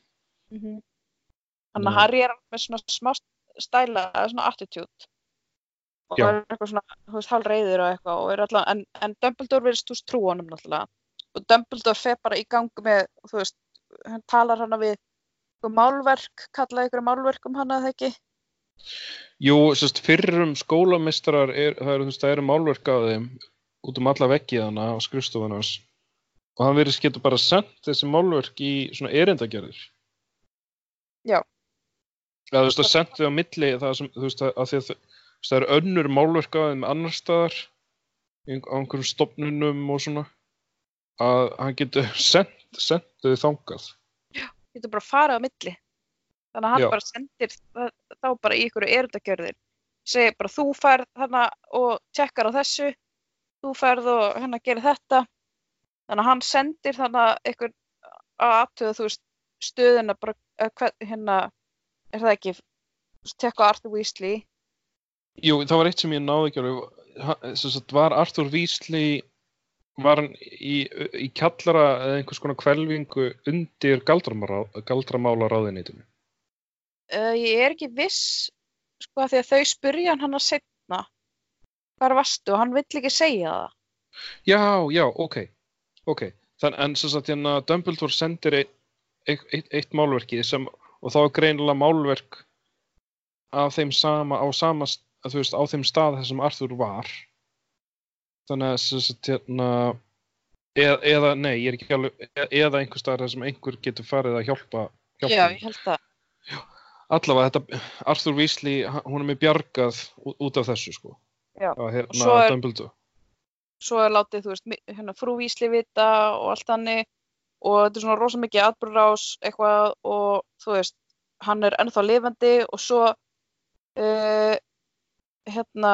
mm þannig að. Harry er með svona smá stæla, eða svona attitude og Já. er eitthvað svona, þú veist, hálfreiður og eitthvað og er allan, en, en Dumbledore verðist þú veist trú honum náttúrulega og Dumbledore fer bara í gang með, þú veist, hann talar hana við eitthvað málverk, kallaði ykkur málverk um hana, eða ekki? Jú, sérst, fyrrum skólamistrar, er, það eru, þú veist, það eru málverk af þeim út um alla veggið hana á skrifstofan hans og hann verðist getur bara sendt þessi málverk í svona erindagerðir. Já. Eða þú veist, það sendt þau á milli það sem, þú veist, að, að því að það eru önnur málverk af þeim annar staðar á einhverjum stofnunum og svona að hann getur þau þangað. Getur bara farið á milli. Þannig að hann Já. bara sendir þá bara í ykkur erindagjörðir. Segir bara þú færð hana og tjekkar á þessu. Þú færð og hérna gerir þetta. Þannig að hann sendir þannig að ykkur að aðtöða þú veist stöðuna bara hérna er það ekki tekka Arthur Weasley. Jú, það var eitt sem ég náði ekki alveg, var Arthur Weasley, var hann í, í kjallara eða einhvers konar kvelvingu undir galdramála- galdramálaráðinitinu? uh, ég er ekki viss sko að því að þau spurja hann hann að setna hvar varstu og hann vill ekki segja það Já, já, ok, ok. Þann, en sem sagt, hérna, Dumbledore sendir eitt, eitt, eitt, málverki sem, og þá er greinilega málverk af þeim sama, á sama, veist, á þeim stað þar sem Arthur var. Þannig að, sem sagt, hérna, eða, eða, nei, ég er ekki alveg, e- eða einhver þar sem einhver getur farið að hjálpa, hjálpa já, ég held það Allavega, þetta, Arthur Weasley, hún er með bjargað út, af þessu, sko. Já, Að, hérna, svo er- Dumbledore. svo er látið, þú veist, hérna, frú Vísli vita og allt hannig og þetta er svona rosa mikið atbyrðrás eitthvað og þú veist, hann er ennþá lifandi og svo uh, hérna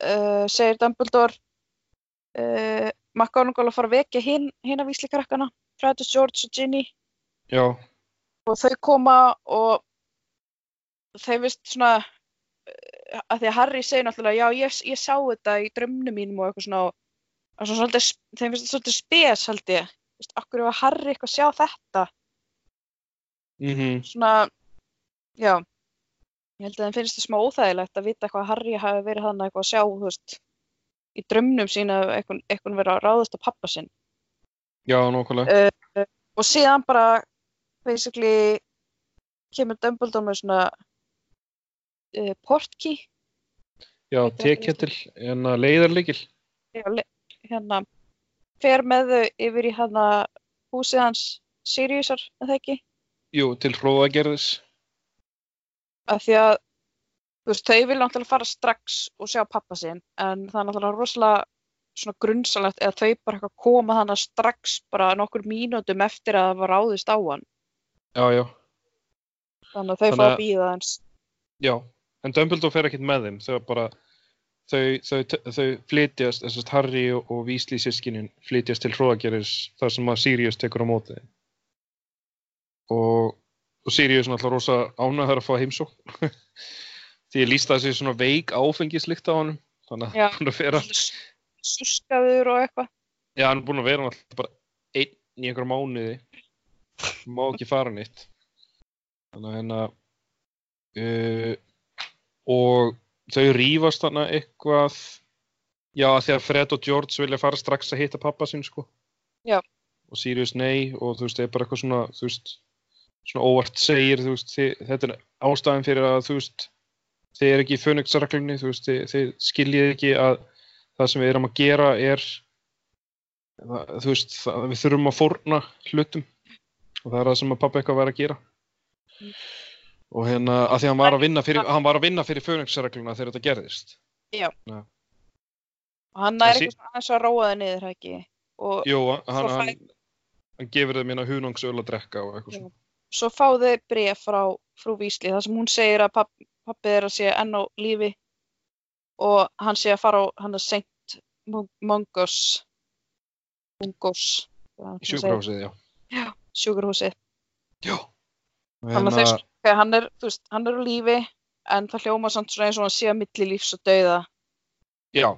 uh, segir Dumbledore uh, McGonagall að fara að vekja hinn hin að Vísli krakkana, Fredus, George og Ginny. Já, og þau koma og þau veist svona uh, að því að Harry segir náttúrulega já ég, ég sá þetta í drömnum mínum og eitthvað svona og svona svolítið, þeim finnst þetta svolítið spes held ég, Þú veist, akkur var Harry eitthvað að sjá þetta? Mhm. svona, já. Ég held að þeim finnst það smá óþægilegt að vita eitthvað að Harry hafi verið hann eitthvað að sjá þú veist, í drömnum sína eitthvað, eitthvað verið að ráðast á pappa sinn Já, nákvæmlega. uh, og síðan bara basically kemur Dumbledore með svona uh, portkey Já, en að leiðarleikil. Já, le- hérna fer með þau yfir í hérna húsið hans Siriusar, er það ekki? Jú, til hróðagerðis. Af því að veist, þau vilja náttúrulega fara strax og sjá pappa sinn en það er náttúrulega rosalega svona grunnsalegt eða þau bara koma þannig strax bara nokkur mínútum eftir að það var ráðist á hann Já, já, þannig að þau Þannig fá að býða eins já. En Dumbledore fer ekkert með þeim. Þau bara, þau, þau, þau flytjast, þess að Harry og, og Weasley sískinin flytjast til hróðagerðis þar sem að Sirius tekur á móti. Og, og Sirius er náttúrulega rosa ánægður að fá heimsókn. Því ég líst það sér svona veik áfengislikt á honum. Þannig að hann er búinn að vera, Súskaður og eitthvað já, hann er búin að vera náttúrulega bara einn í einhverja mánuði. Má ekki fara nýtt. Þannig að hérna, uh, og þau rífast þarna eitthvað, já, því að Fred og George vilja fara strax að hitta pappa sinn, sko. Já. Og Sirius nei, og þú veist, það er bara eitthvað svona, þú veist, svona óvart segir, þú veist, þetta er ástæðan fyrir að, þú veist, þið er ekki í veist, þið, þið skiljið ekki að það sem við erum að gera er, það, þú veist, það, við þurfum að fórna hlutum og það er það sem að pappa eitthvað væri að gera. Og hérna, að því að hann var að vinna fyrir, hann var að vinna fyrir fönixregluna þegar þetta gerðist. og hann er eitthvað svona að róa þau niður, það ekki og Jú, hann, Svo hann, hann gefur þeim hérna hunungsöl að drekka og eitthvað Já. svona. svo fá þau bref frá frú Vísli þar sem hún segir að papp, pappi er að sé enn á lífi og hann sé að fara á hann að seint Mungos Mungos Sjúkrahúsið, já. sjúkurhúsið Já. Og þannig að Hérna, þeir, hann, er, veist, hann er á lífi en það hljóma samt svona eins og hann sé að milli lífs og dauða já.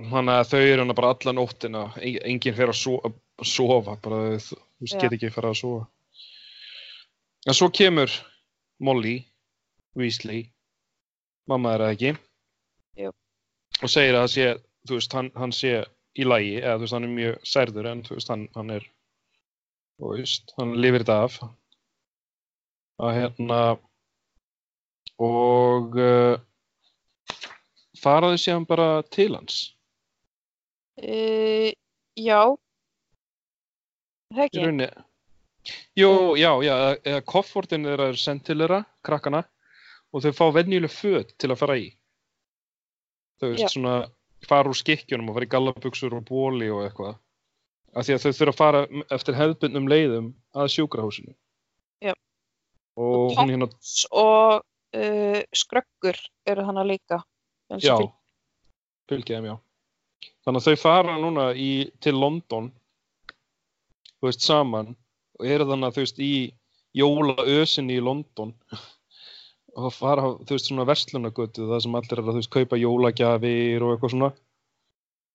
Þannig að þau eru hérna bara alla nóttina, en- enginn fer að sofa, að sofa bara þú veist, get ekki fara að sofa. En svo kemur Molly, Weasley, mamma er það ekki, Jú. og segir að sé, veist, hann, hann sé í lagi, eða veist, hann er mjög særður, en veist, hann, hann er, hann lifir þetta af. Að hérna, og uh, faraðu síðan bara til hans. e, já það Í ekki rauninni. Jú, já, já, eða koffortin þeirra er sendt til þeirra, krakkana, og þau fá venjuleg föt til að fara í. Þau veist, Já. svona, fara úr skikkjunum og fara í gallabuxur og bóli og eitthvað. Af því að þau þurfa að fara eftir hefðbundnum leiðum að sjúkrahúsinu. Já. Og hún hérna, og uh, skröggur eru hana líka já, fylg- fylgja þeim, já. Þannig að þau fara núna í, til London, þú veist, saman og eru þannig að þú veist í jólaösinni í London og fara, þú veist, svona verslunagötu það sem allir er að, þú veist, kaupa jólagjafir og eitthvað svona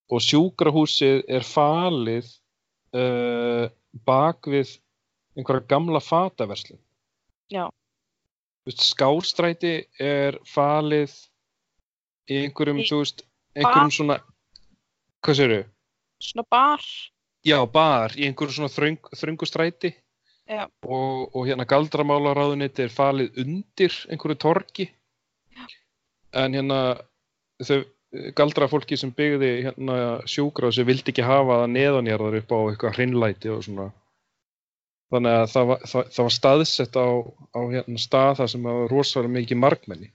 og sjúkrahúsið er falið uh, bak við einhverja gamla fataverslun Já. Skástræti er falið í einhverjum, Í þú veist, einhverjum svona hvað séru? svona bar Já, bar í einhverjum svona þröng, þröngu stræti Já. Og, og hérna galdramálaráðuniti er falið undir einhverju torgi. En hérna þau galdrafólki sem byggði hérna sjúkrahúsi vildi ekki hafa það neðanjarðar upp á eitthvað hreinlæti og svona. Þannig að það var, það, það var staðsett á, á hérna stað þar sem það var rosalega mikið markmenni.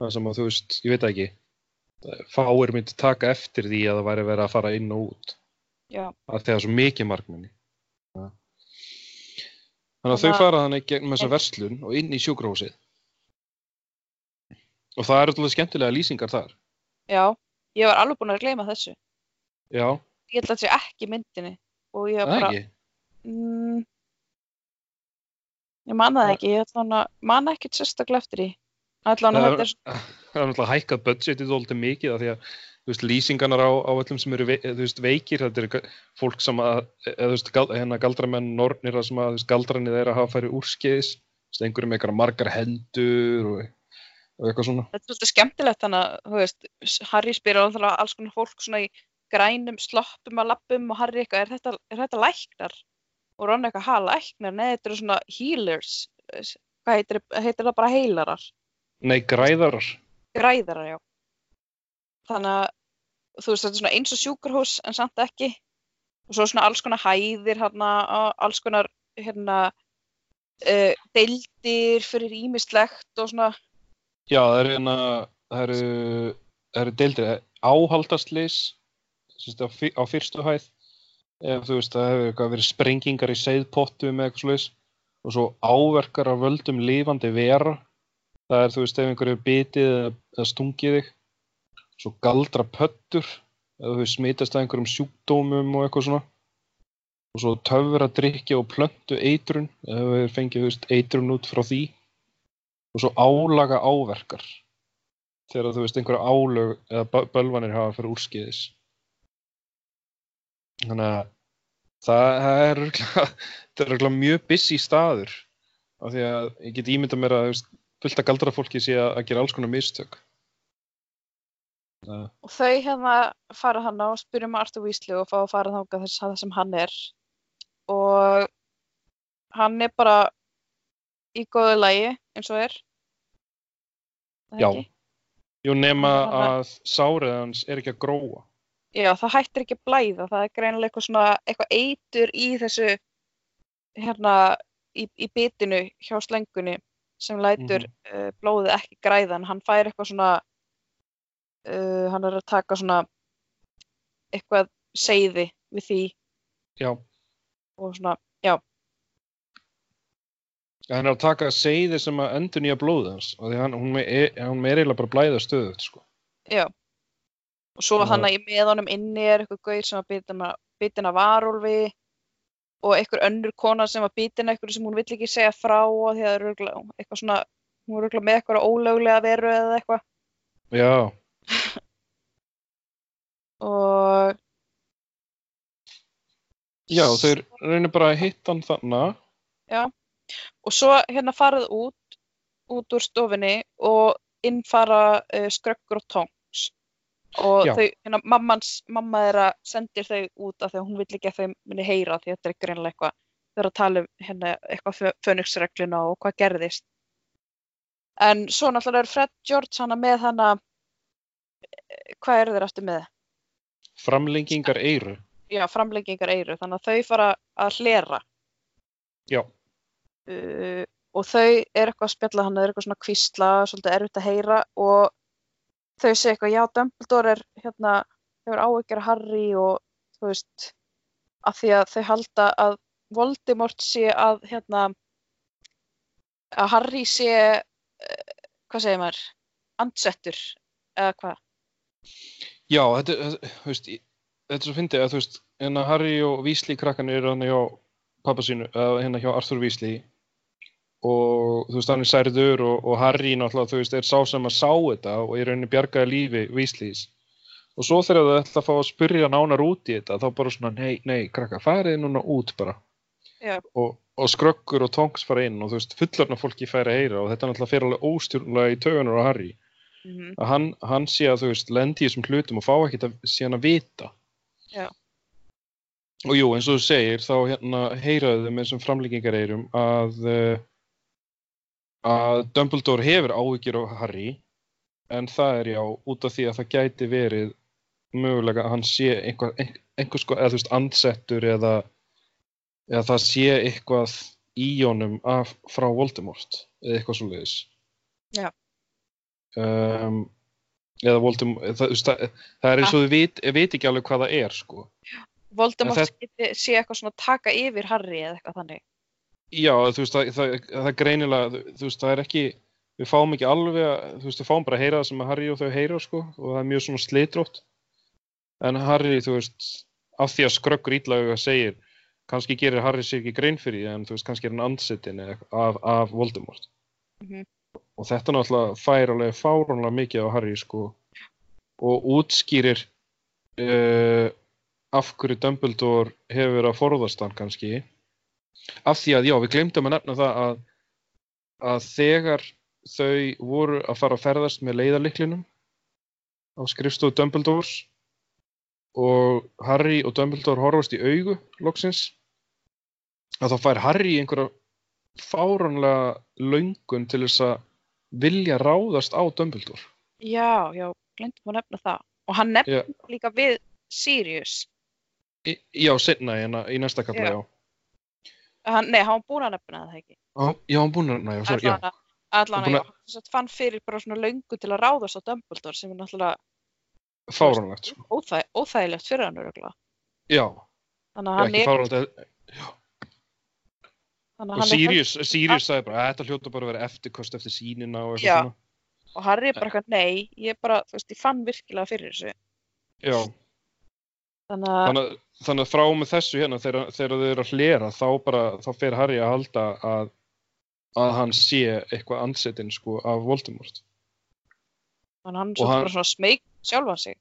Það sem að þú veist, ég veit ekki fáir myndi taka eftir því að það væri verið að fara inn og út. Já, að það er svo mikið markmenni þannig að þau að- fara þannig gegnum þessa verslun og inn í sjúkrahúsið. Og það eru alltaf skemmtilega lýsingar þar. Já ég var alveg búin að gleyma þessu. Já, ég held að þetta sé ekki myndinni. Og ég það var bara ekki? Mm, ég man það Það- ekki. Ég ætla að man ekkert sérstaklega eftir því. Að það er, það náttúrulega hækkað budgetið alltaf mikið af því að veist, lýsingarnar á, á öllum sem eru þú veist, veikir, þetta eru fólk sem að, veist, gal, hérna galdramenn nornir að sem að, veist, galdranir þeirra hafa færið úrskeiðis, einhverjum eitthvað margar hendur og, og eitthvað svona þetta er svolítið skemmtilegt þannig að þú veist, Harry spyrir alls konar fólk svona í grænum sloppum að lappum og Harry eitthvað, er þetta, er þetta læknar? Og Ron eitthvað, ha, læknar? Nei, þetta eru svona healers. Hvað heitir, heitir það bara heilarar? Nei, græðarar. Græðarar, já. Þannig að, þú veist, þetta er svona eins og sjúkarhús en samt ekki. Og svo svona alls konar hæðir, hérna, alls konar, hérna, uh, deildir fyrir ímislegt og svona. Já, það eru hérna, það eru, það eru deildir áhaldastlýs á, á fyrstu hæð ef þú veist, það hefur verið sprengingar í seiðpottum eða eitthvað slúðis og svo áverkar af völdum lifandi vera það er, þú veist, ef einhverju bitið eða stungið þig svo galdra pöttur eða þú smitast að einhverjum sjúkdómum og eitthvað svona. Og svo töfur að drikja og plöntu eitrun eða þú fengið, veist, eitrun út frá því. Og svo álaga áverkar þegar þú veist, einhverju álög eða bölvanir hafa fyrir úrskiðis þannig að það er örgulega mjög busy staður. Af því að ég get ímynda mér að fullt að galdra fólki sé að gera alls konar mistök það. og þau hérna fara hann á og spyrja um Artur Weasley og fá að fara þánga þess að sem hann er og hann er bara í góðu lægi eins og er Já, jú nema að sárið hans er ekki að gróa Já, það hættir ekki að blæða, það er greinilega eitthvað svona, eitthvað eitur í þessu, hérna, í, í bitinu hjá slengunni sem lætur mm -hmm. uh, blóðið ekki græðan. Hann fær eitthvað svona, uh, hann er að taka svona eitthvað seiði við því. Já. Og svona, já. ja hann er að taka seiði sem að endur nýja blóðið hans og því hann, hún er eiginlega bara blæða stöðut, sko. Já og svo hann að með honum inni er eitthvað gauð sem var bitin af varúlfi og einhver önnur kona sem var bitin eitthvað sem hún vill ekki segja frá og því að það eru eitthvað svona hún er eitthvað með eitthvað ólöglega veru eða eitthvað já og já þau reynir bara að hitta hann þannig já. Og svo hérna farið út út úr stofinni og innfara uh, skröggur og tóng og þau, hérna, mammans, mamma þeirra sendir þau út af því að hún vill ekki að þau muni heyra því þetta er greinlega eitthvað þau eru að tala um hérna, eitthvað fönniksregluna og hvað gerðist. En svo náttúrulega er Fred George hana með hana hvað eru þeir aftur með? Framlengingar eiru Já, framlengingar eiru, þannig að þau fara að hlera. Já. Uh, og þau er eitthvað að spjalla hann, þau er eitthvað svona kvísla svolítið erfitt að heyra og þau segja eitthvað, já, Dumbledore er hérna, hefur áhyggjur að Harry og þú veist, að því að þau halda að Voldemort sé að hérna að Harry sé uh, hvað segir maður andsettur, eða hvað Já, þetta, veist þetta er svo fyndið að þú veist hérna Harry og Weasley krakkan eru hérna hjá pappa sínu, eða hérna hjá Arthur Weasley. Og þú veist hann er særður og, og Harry náttúrulega þú veist er sá sem að sá þetta og í rauninni bjargaði lífi Weasleys. Og svo þegar þau ætla að fá að spyrja nánar út í þetta þá bara svona nei, nei, krakka, farið núna út bara. Yeah. og, og skröggur og tongs fara inn og þú veist fullarna fólki færi að heyra og þetta er náttúrulega fyrir alveg óstjórnulega í tögunar á Harry mm -hmm. að hann, hann sé að þú veist lendi í þessum hlutum og fá ekkert að sé hann að vita yeah. og jú eins og þú segir þá hérna heyraðu með þessum framlíkingar eirum að uh, að Dumbledore hefur áhyggjur á Harry en það er já út af því að það gæti verið mögulega að hann sé einhver, einhvers sko, eða þú veist andsettur eða, eða það sé eitthvað í honum af, frá Voldemort eða eitthvað svo leiðis Já um, eða Voldemort það, það, það er eins og þau veit, veit ekki alveg hvað það er sko Voldemort það, sé eitthvað svona taka yfir Harry eða eitthvað þannig Já, þú veist, það, það, það er greinilega, þú veist, það er ekki, við fáum ekki alveg, þú veist, við fáum bara að heyra það sem að Harry og þau heyra, sko, og það er mjög svona slitrótt. En Harry, þú veist, af því að skröggur ítlaðu að segja, kannski gerir Harry sér ekki grein fyrir því, en þú veist, kannski er hann ansettin af, af Voldemort. Mm -hmm. Og þetta náttúrulega fær alveg fáránlega mikið á Harry, sko, og útskýrir uh, af hverju Dumbledore hefur að forðast hann kannski. Af því að já, við glemdum að nefna það að, að þegar þau voru að fara að ferðast með leiðarliklinum á skrifstofu Dumbledores og Harry og Dumbledore horfast í augu loksins að þá fær Harry einhverja fáranlega löngun til þess að vilja ráðast á Dumbledore Já, já, glendum að nefna það. Og hann nefnir Já. líka við Sirius. í, Já, setna í, í næsta kapla, Já. já Hann, nei, hann búin að nefna það ekki. Já, já, hann búinn að, næ, já, sorry, já Allan að, allan að, já. Sem sagt fann fyrir bara svona löngu til að ráðast á Dumbledore sem er náttúrulega fáranlegt, sko óþæ, óþægilegt fyrir hann öruglega. Já, að já, ekki fáranlegt að og hann er, Sirius, Sirius sagði bara, þetta hljóta bara að vera eftirkost eftir sínina og eitthvað svona og Harry er bara eitthvað, nei, ég bara, þú veist, ég fann virkilega fyrir þessu. Já, Þannig að, þannig, að- þannig að frá með þessu hérna þegar, þegar þau eru að hlera þá bara, þá fer Harry að halda að að hann sé eitthvað ansettin sko af Voldemort þannig að hann er hann- bara svona smeyk sjálfan sig.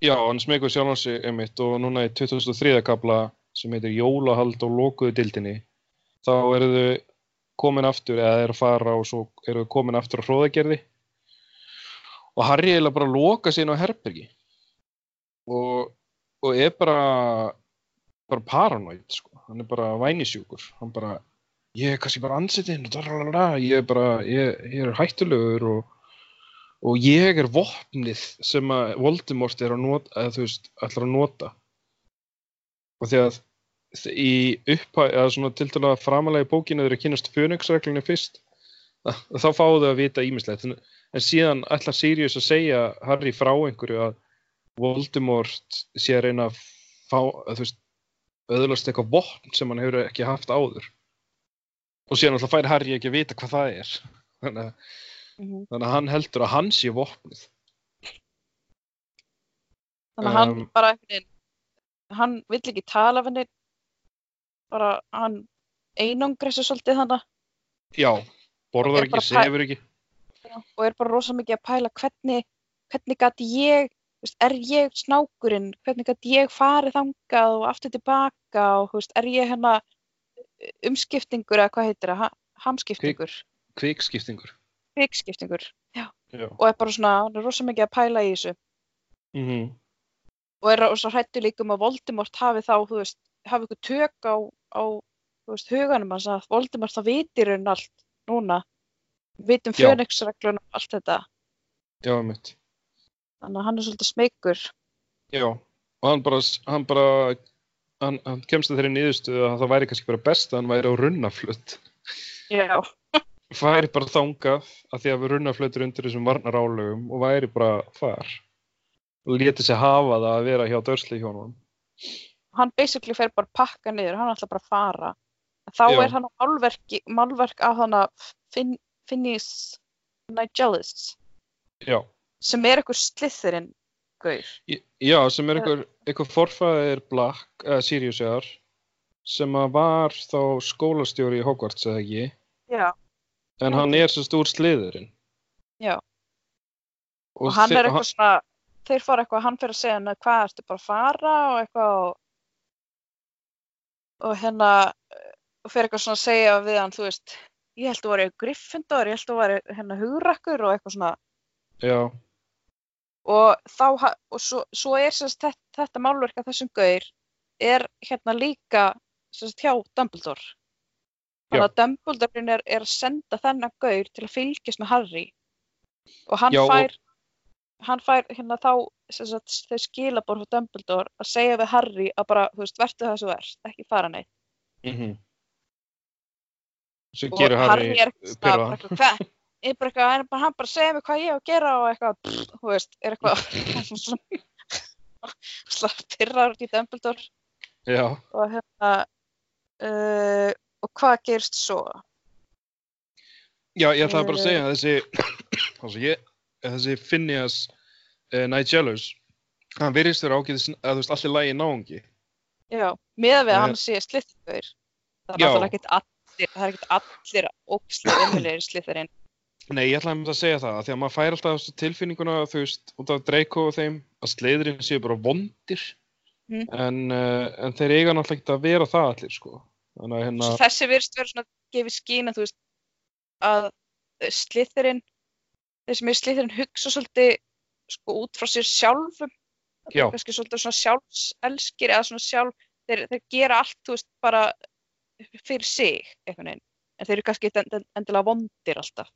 Já, hann smegur sjálfan sig einmitt og núna í 2003. kapla sem heitir Jólahald og lokuðu dildinni þá eru þau komin aftur eða eru að fara og svo eru þau komin aftur á hróðagerði. Og Harry eiginlega bara loka inn á herbergi. Og, og er bara bara paranoid sko. hann er bara vænisjúkur. Hann bara, ég er kannski bara ansettinn ég er bara ég, ég er hættulegur og og ég er vopnið sem að Voldemort er að nota, eða þú veist, ætlar að nota. Og því að í upphæ, eða svona tiltalega framalega í bókinu þeir eru að kynast Phoenix-reglunni fyrst. Þá fáu þau að vita ímislegt en, síðan ætlar Sirius að segja Harry frá einhverju að Voldemort sé að reyna að fá, þú veist öðlast eitthvað vopn sem hann hefur ekki haft áður. Og síðan alltaf fær Harry ekki að vita hvað það er. Þannig að Mm Þannig að hann heldur að hann sé vopnið. Þannig að hann Um, bara, einhvern veginn, hann vill ekki tala henni, bara hann einangri sig svolítið þannig Já, borðar ekki, sefur ekki. og er bara rosa mikið að pæla hvernig, hvernig gæti ég, veist, er ég snákurinn, hvernig gæti ég farið þangað og aftur tilbaka og veist, er ég hérna umskiptingur eða hvað heitir það, Ha- hamskiptingur, Kvikskiptingur. kvikskiptingur Já. og er bara svona, hann er rosa mikið að pæla í þessu Mm -hmm. og er rosa hrættu líka um að Voldemort hafi þá, þú veist, hafi ykkur tök á, á veist, huganum hans að Voldemort það vitir hann allt núna, vitum Já. fönixreglunum og allt þetta, Já, mitt. þannig að hann er svolítið smeykur. Já, og hann bara, hann bara, hann, hann kemst að þeirri niðurstöðu að það væri kannski bara best að hann væri á runnaflutt. Já. Væri bara þangað að því að við runnafluttur undir þessum varnar álögum og væri bara þar. Og léti sig hafa það að vera hjá dörsli hjónum. Hann basically fer bara að pakka niður, hann ætla bara að fara. En þá Já. er hann á málverki, málverk af hann að fin, Finnis Nigelis, Já. sem er eitthvað slithurinn gaur. Já, sem er einhver, einhver forfæðir Black, eða Sirius eðar, sem að var þá skólastjóri í Hogwarts eða ekki, Já. en hann er svo stór sliðurinn. Já. Og, hann þi- er eitthvað svona, þeir fara eitthvað, hann fyrir að segja hann hvað ertu bara að fara og eitthvað og, og hérna, eh, og fyrir eitthvað svona að segja við hann, þú veist, ég held að vera Gryffindor, ég held að vera hérna hugrakkur og eitthvað svona, Já, og þá, og svo, svo er sérst þetta, þetta málverk af þessum gaur er hérna líka sérst hjá Dumbledore. Þannig Já. að Dumbledore er, er að senda þennan gaur til að fylgjast með Harry og hann Já, og- fær hann fær hérna þá sagt, þau skilabor frá Dumbledore að segja við Harry að bara, þú veist, vertu það sem ert, ekki fara neitt. mhm. Svo Og gerir Harry er bara eitthvað, er hann bara, segja mig hvað ég á að gera og eitthvað, þú veist, er eitthvað svona pyrraður út í Dumbledore Já, og hérna uh, og hvað gerst svo? já, ég ætlaði bara að Eh. segja þessi, þessi, ég, þessi Phineas uh, Nigelus, hann virðist vera ágæðis að þú veist allir lægi náungi. Já, með við Eh, að hann sé slittur það er ekkert allir það er ekkert allir ógislega umhverfið slitturinn Nei, ég ætlaði að segja það, því að maður fær alltaf tilfinninguna, þú veist, út af Draco og þeim, að sleiðurinn séu bara vondir, Mm. en, uh, en þeir eiga náttúrulega ekki að vera það allir, sko. Að hérna, þessi virðist vera svona gefið skín að þú veist að slitturinn þeir sem er slitturinn hugsa svolítið sko út frá sér sjálfum Það er kannski svolítið svona sjálfselskir eða svona sjálf, þeir, þeir gera allt, þú veist, bara fyrir sig, einhvern veginn. En þeir eru kannski endilega vondir alltaf.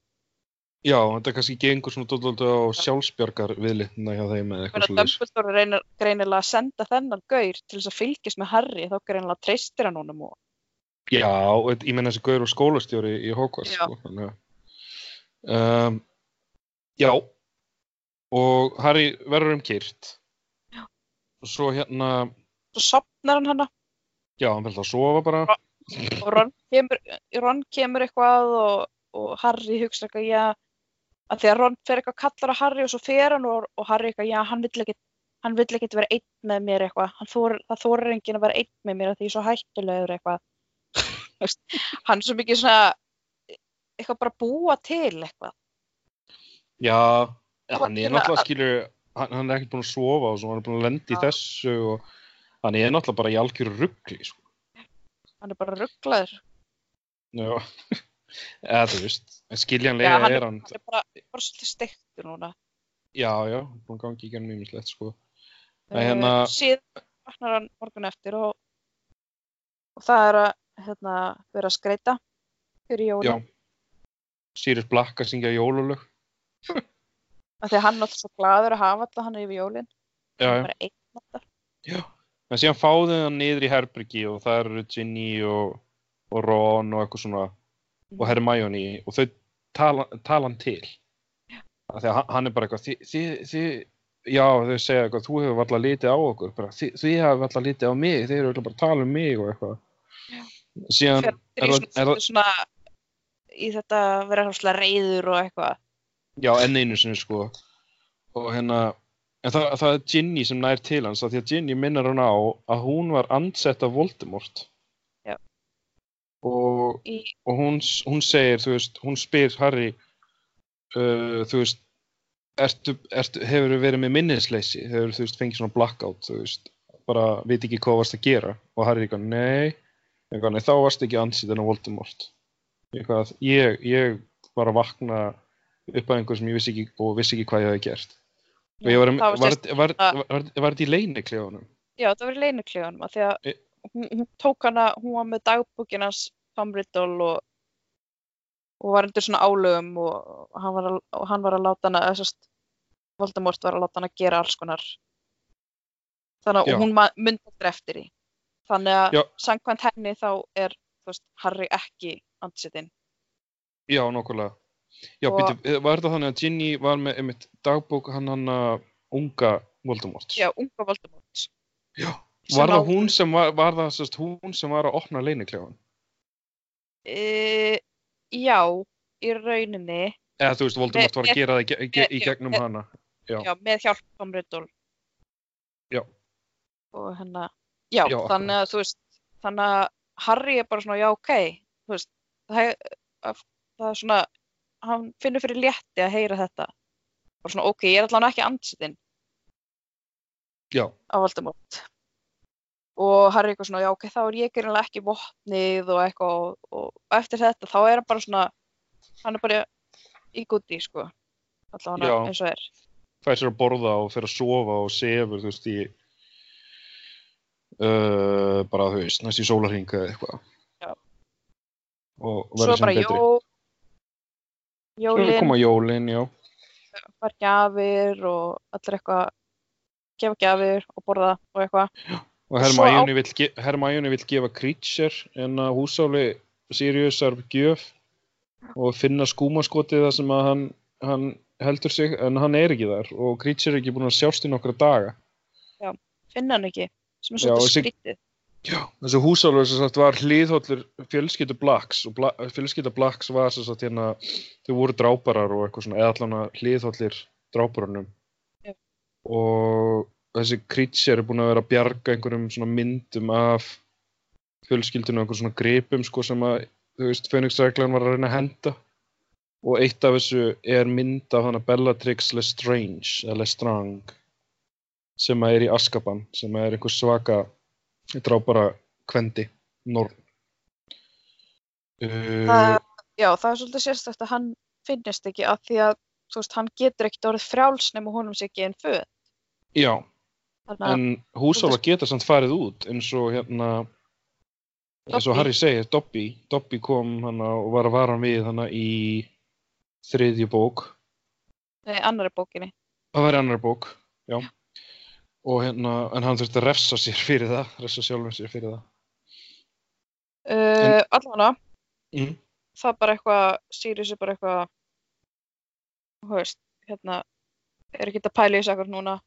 Já, þetta kannski gengur svona dóttaldi á sjálfsbjargar viðlitna hjá þeim eða eitthvað að svolítið. Dumbledore reynir greinilega að senda þennan gaur til þess að fylgjast með Harry, þá greinilega treystir hann honum og Já, ég menna þessi gaur og skólastjóri í Hogwarts, sko. Um, já, og Harry verður um kyrt. Já. Og svo hérna, svo sopnar hann hana já, hann fyrir að sofa bara. og Ron kemur, Ron kemur eitthvað og, og Harry hugsa eitthvað, já, að því að Ron fer eitthvað kallar á Harry og svo fer hann og, og Harry eitthvað, já, hann vill ekkit, hann vill ekkit vera einn með mér eitthvað, þor, það þorir enginn að vera einn með mér því ég er svo hættulegur eitthvað. Hann er svo mikið svona, eitthvað bara búa til eitthvað. Já, hann er náttúrulega, skilur, hann, hann er ekkert búinn að sofa og svo, hann er búinn að lenda í Já. þessu og hann er náttúrulega bara í algjöru ruggli, sko. Hann er bara rugglaður. Já, eða þú veist, en Já, skiljanlega hann er hann, hann er bara, bara svolítið steiktur núna. já, já, að gangi í gennum mýmislegt, sko. Eh, hérna- síðan vaknar hann morgun eftir og, og það er að hérna, vera að skreita fyrir Já, jólum. Sirius Black að syngja jólulög. Því að hann er alltaf svo gladur að hafa alltaf hann yfir jólin. Já, já. alltaf. Já, en síðan fáðu hann niður í Herbergi og það eru Ginny og, og Ron og eitthvað svona og Hermione og þau tala, tala hann til því að hann- er bara eitthvað þið, þið, þið, já þau segja eitthvað þú hefur alltaf litið á okkur bara, þið, þið hefur alltaf litið á mig, þið eru örugglega bara að tala um mig og eitthvað síðan Fer er, það- svona, er, í þetta vera svona reyður og eitthvað. Já enn einu sinni sko. Og hérna en það, það er Ginny sem nær til hans af því að Ginny minnar hann á að hún var ansett af Voldemort. Já. og og hún, hún segir, þú veist, hún spyr Harry, uh, þú veist, ertu, ertu, hefur verið með minnisleysi, hefur þú veist, fengið svona blackout, þú veist, bara veit ekki hvað varst að gera? Og Harry eitthvað, nei, eitthvað, nei, þá varst ekki ansýtin á Voldemort. Eitthvað, ég, ég var að vakna upp að einhver sem ég vissi ekki vissi ekki hvað ég hefði gert. Og ég var, það var, var var, þetta í leyniklefunum? já, það var í leynuklíðanum af því að E- hún, hún tók hana, hún var með dagbúkinans Riddle og, og var undir svona álögum og, hann var að, og hann var að láta hana, sérst, Voldemort var að láta hana gera alls konar. Þannig að hún mundi eftir því. Þannig að Já. samkvæmt henni þá er, veist, Harry ekki ansetinn. Já, nokkulega. Já, Og- býtu, var þetta þannig að Ginny var með einmitt dagbók hann hann að unga Voldemort? Já, unga Voldemort. Já. Var það á- hún sem var, var það sérst hún sem var að opna leyniklefan? E, já, í rauninni, Eða þú veist, Voldemort var að gera það í, í með- gegnum með- hana. Já. já, með hjálp Tom Riddle. Já. Og hennar, já, Já, þannig að þú veist, þannig að Harry er bara svona, já, ok, þú veist, það, er- að- það er svona, hann finnur fyrir létti að heyra þetta. Bara svona, ok, ég er allavega ekki ansetinn Já. á Voldemort. Og Harry eitthvað svona, já, ok, þá er ég gerinlega ekki vopnið og eitthvað og, og eftir þetta, þá er hann bara svona, hann er bara í gúti, sko. Allavega eins og er. Fær sér að borða og fer að sofa og sefur, þú veist, í uh, bara, þú veist, næst í sólarhing eða eitthvað. Og verður er bara sem betri. Svo er jólin, koma jólin, já. fær gjafir og allir eitthvað, gefa gjafir og borða og eitthvað. Og Og Hermione vill, gefa Creature en að húsáli Siriusar gjöf og finna skúmaskotið það sem að hann, hann heldur sig en hann er ekki þar og Creature er ekki búin að sjást í nokkra daga. Finna hann ekki, sem er Já, svolítið skrítið. Já. Þessi húsáli sem sagt var hliðhóllur fjölskyldu Blacks og Bla fjölskylda Blacks var sem sagt hérna þau voru dráparar og eitthvað svona eða allan að hliðhóllir dráparunum. Já. Og þessi Creature er búin að vera að bjarga einhverjum svona myndum af fjölskyldunum og einhverjum svona gripum sko sem að þú veist Fönixreglan var að reyna að henda og eitt af þessu er mynd af hana Bellatrix Lestrange eða Lestrange sem að er í Askaban sem er einhver svaka drápara kvendi norn uh, Það, já, það er svolítið sérstætt að hann finnist ekki af því að, þú veist, hann getur ekkert orðið frjáls nema honum sé ekki einn föð. já Þannig að, En húsála geta samt farið út eins og hérna eins og Dobby. Harry segir, Dobby Dobby kom hana og var að vara við hana í þriðju bók nei, annari bókinni. það var í annar bók, já og hérna, en hann þurfti að refsa sér fyrir það refsa sjálfum sér fyrir það. Uh, allavega, mm. það er bara eitthvað, Sirius er bara eitthvað, þú veist, hérna, er ekki að pæla í þessu akkur núna.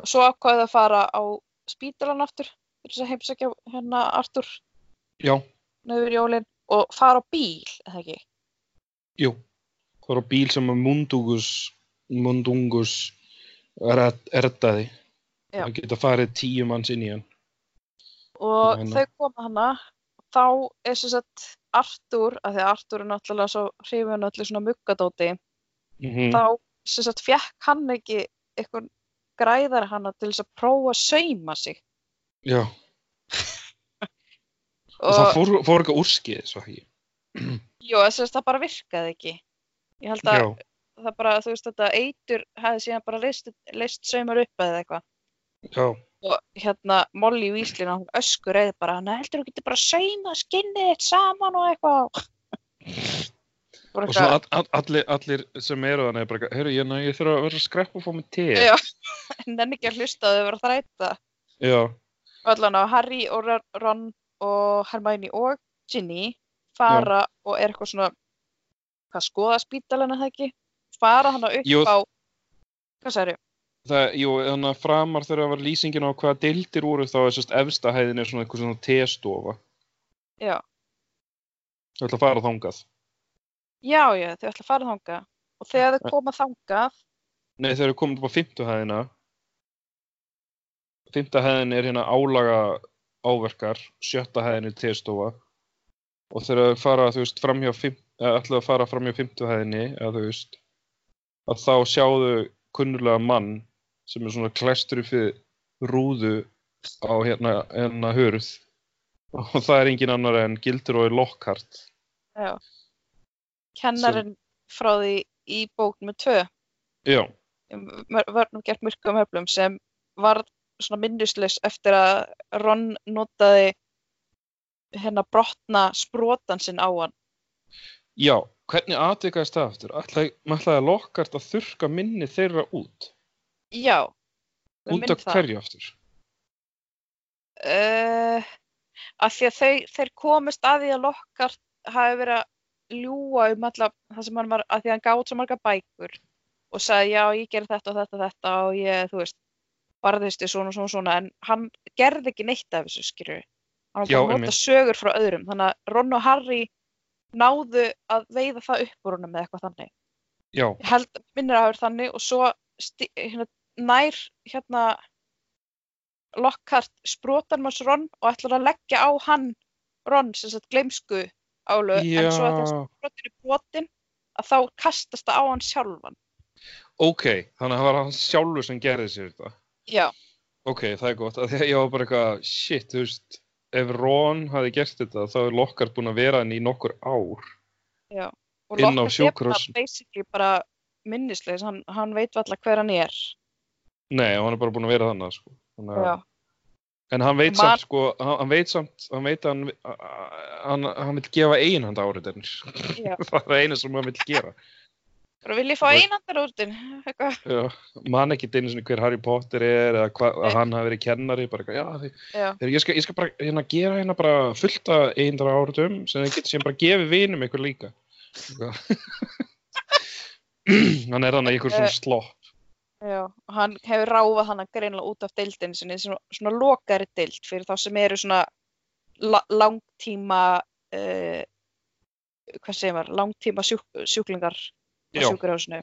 Og svo ákvaðið að fara á spítalan aftur, þess að heimsækja hérna Artur já, nöður jólin. Og fara á bíl, eða ekki? jú. Það var á bíl sem að Mundungus Mundungus red- reddaði Já. það geta farið tíu manns inn í hann Og Hérna. þau koma hana, þá er sem sagt Artur, af því að Artur er náttúrulega svo hrifun öllu svona muggadóti, mm þá sem sagt fekk hann ekki eitthvað græðar hana til þess að prófa að sauma sig. já, og, það fór, fór eitthvað úrskið svo ekki jú, þess að það bara virkaði ekki. Ég held að já, það bara, þú veist, þetta eitur hefði síðan bara leist, leist saumar upp eða eitthvað. Já, Og hérna, Molly Weasley, hún öskur eða bara, hann heldur þú getur bara sauma skinnið þitt saman og eitthvað. Og svona all, all, allir, allir sem eru þannig er bara, heyrðu, ég, ég þurfa að vera að skreppa og fá mig te Já, nenni ekki að hlusta að þau vera að þræta. já, Allan á Harry og Ron- og Hermione og Ginny fara og er eitthvað svona, hvað skoða spítalana það ekki? Fara hana upp Jú. á, hvað sagði það, jú, þannig að framar þegar það var lýsingin á hvaða deildir úr þá er sérst efsta hæðin er svona eitthvað svona testofa Já, það ætla að fara þangað. Já, já, þau ætla að fara þangað. Og þegar þau koma þangað, nei, þegar við komum upp á fimmtu hæðina. Fimmta hæðin er hérna álaga áverkar sjötta hæðin er testofa og þegar við fara, þú veist, framhjá ætla að fara framhjá fimmtu hæðinni eða þú veist að þá sjáðu kunnulega mann sem er svona klæstur upp við rúðu á hérna, hérna hurð. Og það er engin annar en Gilderoy Lockhart. Já, kennarinn frá því í bók með tvö, já, vörnum gert myrkum höflum sem var svona minnuslaus eftir að Ron notaði hérna brotna sprotan sinn á hann. já, hvernig atvikaðist það aftur? Ætlaði, ætlaði Lockhart að þurka minni þeirra út Já. út af það. hverju aftur? Uh, að því að þau, þeir komist að því að Lockhart hafi verið að ljúga um alla það sem hann var, að því að hann gátt svo marga bækur og sagði já ég gerði þetta og þetta og þetta og ég, þú veist, barðist ég svona og svona, svona en hann gerði ekki neitt af þessu skilju. Hann var bara að nota sögur frá öðrum, þannig að Ron og Harry náðu að veiða það upp úr honum með eitthvað þannig. Já, held, minnir að hafa verið þannig og svo hérna, nær hérna Lockhart sprotan manns Ron og ætlar að leggja á hann Ron sem sagt gleimsku álu en svo að já, sprotin er brotin að þá kastast það á hann sjálfan. ok, þannig að það var hann sjálfur sem gerði sér þetta. Já, Ok, það er gott, að ég var bara eitthvað, shit, þú veist, ef Ron hafi gert þetta, þá er Lockhart búinn að vera hann í nokkur ár. já. Og Lockhart er bara basically bara minnisleis, hann, hann veit valla hver hann er. Nei, hann er bara búinn að vera þannig, sko. Þannig, að- En hann veit Man- samt, sko, hann, veit samt, hann veit að hann, hann, hann vil gefa einhand áriðinir. já. það er eina sem hann vil gera. Bara vil ég fá Og- einandar úr þinn, eitthvað. Já, man ekki einu sinni hver Harry Potter er eða hva, að hann hafi verið kennari, bara já, því, Þegar ég skal, ég skal bara hérna gera hérna bara fullt af einhundra áratum sem sem bara gefið vinum ykkur líka. hann er þannig ykkur svona Eh, slopp. Já. Og hann hefur ráfað hann greinlega út af deildinu sinni, svona, svona lokari deild fyrir þá sem eru svona la langtíma, uh, hvað segir maður, langtíma sjúk sjúklingar á sjúkurhásinu.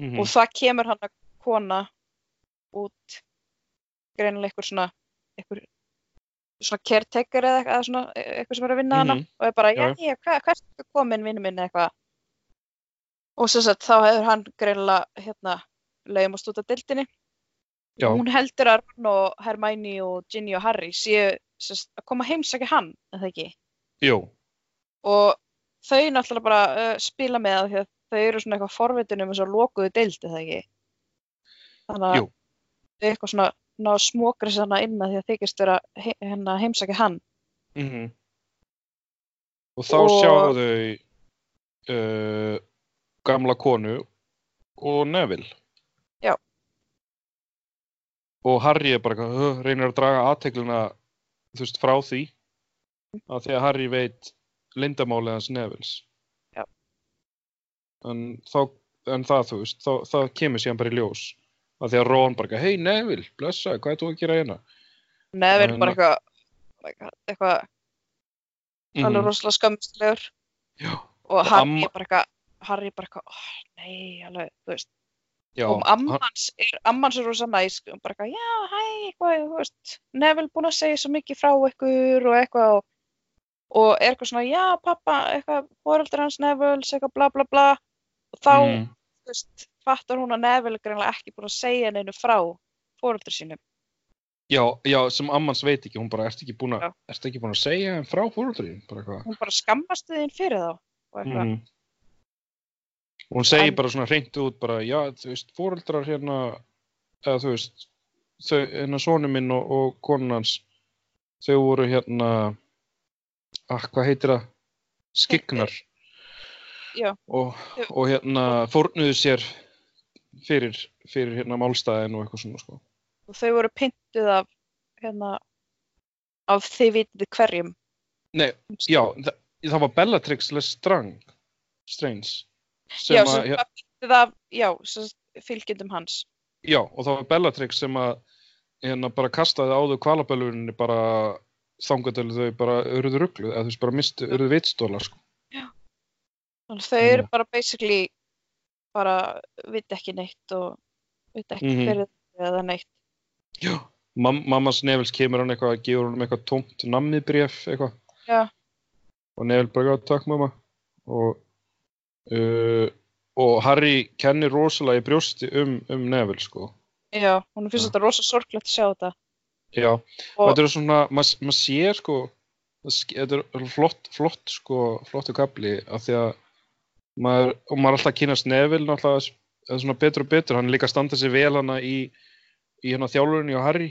Mm Og það kemur hann að kona út greinilega eitthvað svona, eitthvað svona caretaker eða eitthvað, svona, eitthvað sem er að vinna hana Mhm. og er bara, Já. já, hvað, hvert er komin vinnu minn eitthvað og sem sagt þá hefur hann greinilega hérna leiðumast út af dildinni Já, og hún heldur að Ron og Hermione og Ginny og Harry séu sagt, að koma að heimsækja hann, eða ekki? Jú, og þau náttúrulega bara uh, spila með það því að þau eru svona eitthvað forvitin um þess að lokuðu deild, eða ekki? Þannig að þau eitthvað svona ná smókris hana inn með því að þykist vera he hérna heimsækja hann. Mm Og þá Og- sjá þau uh, gamla konu og Neville. Og Harry er bara reynir að draga aðtegluna þú veist, frá því að því að Harry veit lindamálið hans Nevilles. Já. En, þá, en það, þú veist, þá, það kemur síðan bara í ljós. Að því að Ron bara, hei Neville, blessa, hvað er þú að gera hérna? Neville bara eitthvað, eitthvað, eitthvað alveg rosalega skömmstilegur Já. og Harry bara eitthvað, Harry bara eitthvað, oh, nei, alveg, þú veist. Já, og ammans er, ammans er rosa næs og bara eitthvað, já, hæ, eitthvað, þú veist, Neville búin að segja svo mikið frá ykkur og eitthvað og, og er eitthvað svona, já, pappa, eitthvað, foreldrar hans Neville, eitthvað, bla, bla, bla og þá, Mm. þú veist, fattar hún að Neville er greinlega ekki búin að segja neinu frá foreldrar sínum. Já, já, sem ammans veit ekki, hún bara, ertu ekki búin að, Já. ertu ekki búin að segja frá eitthvað. Hún bara skammast þín fyrir þá og eitthvað. Mhm. Og hún segir En- bara svona hreint út, bara, já, þú veist, fóröldrar hérna, eða þú veist, þau, hérna sonu minn og, og konun hans, þau voru hérna, ah, hvað heitir það? Skignar. Og, og hérna, fórnuðu sér fyrir, fyrir hérna málstæðin og eitthvað svona, sko. Og þau voru pyntuð af, hérna, af þið vitið hverjum. Nei, já, það, það var Bellatrix Lestrange, Strange, sem já, að, sem var pyntuð af, já, sem fylgjendum hans. Já, og það var Bellatrix sem að hérna bara kastaði á þau kvalaböluninni bara þangatölu þau bara urðu rugglu, eða þú veist bara mistu, urðu vitstóla, sko. Þannig að þau eru Já. bara basically bara viti ekki neitt og viti ekki Mhm. hverju þau eða neitt. Já. Mam mammas Nevils kemur hann eitthvað að gefa hann eitthvað tómt nammiðbréf eitthvað. Já. Og Neville bara, já, takk mamma. Og, uh, og Harry kennir rosalega í brjósti um, um Neville, sko. Já, hún finnst þetta rosa sorglegt að sjá þetta. Já, og þetta er svona, maður mað sér sko, þetta er flott, flott sko, flottu kapli af því að maður, og maður alltaf kynast Neville eða svona betur og betur, hann líka standa sig vel hana í, í hérna þjálfurinni og Harry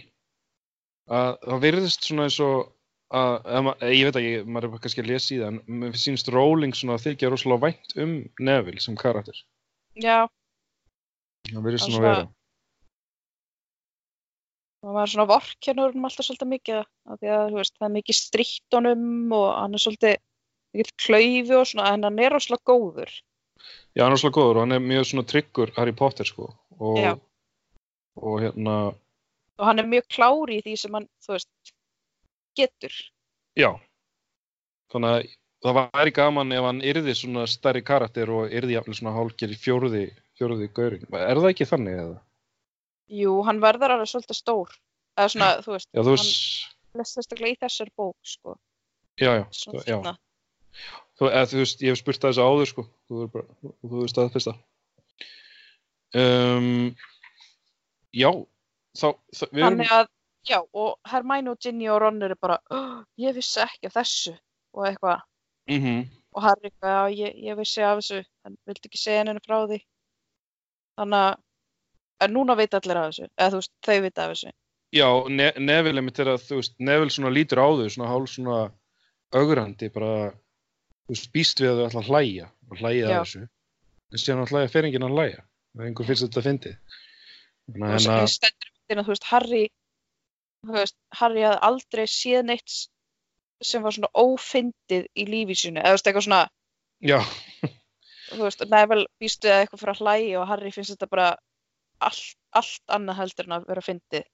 að það virðist svona eins og að, eða ma- ég veit ekki, maður er kannski að lesa í það en mér sýnst Rowling svona að þykja rosalega vænt um Neville sem karakter já, það virðist Það er svona að vera maður er svona vorkennur um alltaf svolítið mikið af því að, þú veist, það er mikið strítt honum og hann er svolítið mikið klaufi og svona, en hann er rosalega góður. Já, hann er svolítið góður og hann er mjög svona tryggur Harry Potter sko og, Já. og hérna Og hann er mjög klári í því sem hann, þú veist, getur. Já. Þannig að það væri gaman ef hann yrði svona stærri karakter og yrði jafnvel svona hálfgerð í fjórði, fjórði gaurin. Er það ekki þannig eða? Jú, hann verður alveg svolítið stór. Eða svona, þú veist, Já, þú hann veist, lest sérstaklega í þessari bók, sko. já, já, Svona já. fínna. Þú, eða, þú veist, ég hef spurt það þessu áður sko, þú veist bara, þú, þú veist það fyrsta. Um, já, þá, þá við erum, Þannig að, já, og Hermæni og Ginny og Ron eru bara, oh, ég vissi ekki af þessu og eitthvað. mm Og Harry eitthvað, ég, ég vissi af þessu, en vildi ekki segja henni frá því. Þannig að, en núna veit allir af þessu, eða þú veist, þau vita af þessu. já, ne Neville mitt er að, þú veist, Neville svona lítur á þau, svona hálf svona augrandi, bara, þú veist, býst við að þau ætla að hlæja og hlæja að þessu. En síðan að hlæja fer enginn að hlæja. Það er einhver þetta að fyndið. Þannig Og að hérna, þú veist, Harry, veist, Harry hafði aldrei séð neitt sem var svona ófyndið í lífi sínu, eða þú veist, eitthvað svona, já, þú veist, Neville býst við að eitthvað fyrir að hlæja og Harry finnst þetta bara allt, allt annað heldur en að vera fyndið.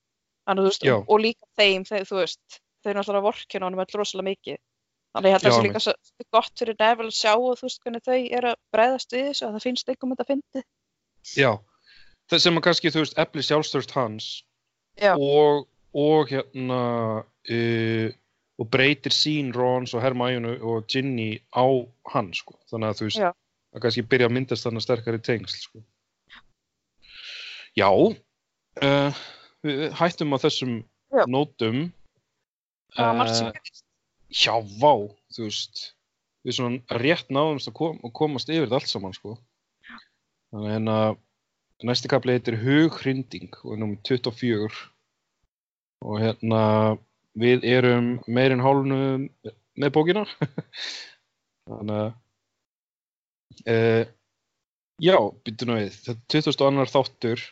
Og, og líka þeim, þeir, þú veist, þeir eru náttúrulega vorkina honum öll rosalega mikið. Þannig að það sé líka svo gott fyrir Neville að sjá og þú veist hvernig þau eru að bregðast við þessu, að það finnst einhverjum þetta fyndið. já. Það sem að kannski, þú veist, efli sjálfstörst hans Já. og, og hérna, uh, og breytir sín Rons og Hermione og Ginny á hann, sko. Þannig að þú veist, Já. að kannski byrja að myndast þarna sterkari tengsl, sko. Já, uh, við hættum á þessum Já. nótum. Það var margt sem gerist. Já, vá, þú veist, við svona rétt náðumst að kom, komast yfir þetta allt saman, sko. Þannig að hérna, næsti kapli heitir Hughrinding og er nummið 24. og hérna við erum meirinn hálfnu með bókina þannig að uh, já, byttu nú við þetta er 22. þáttur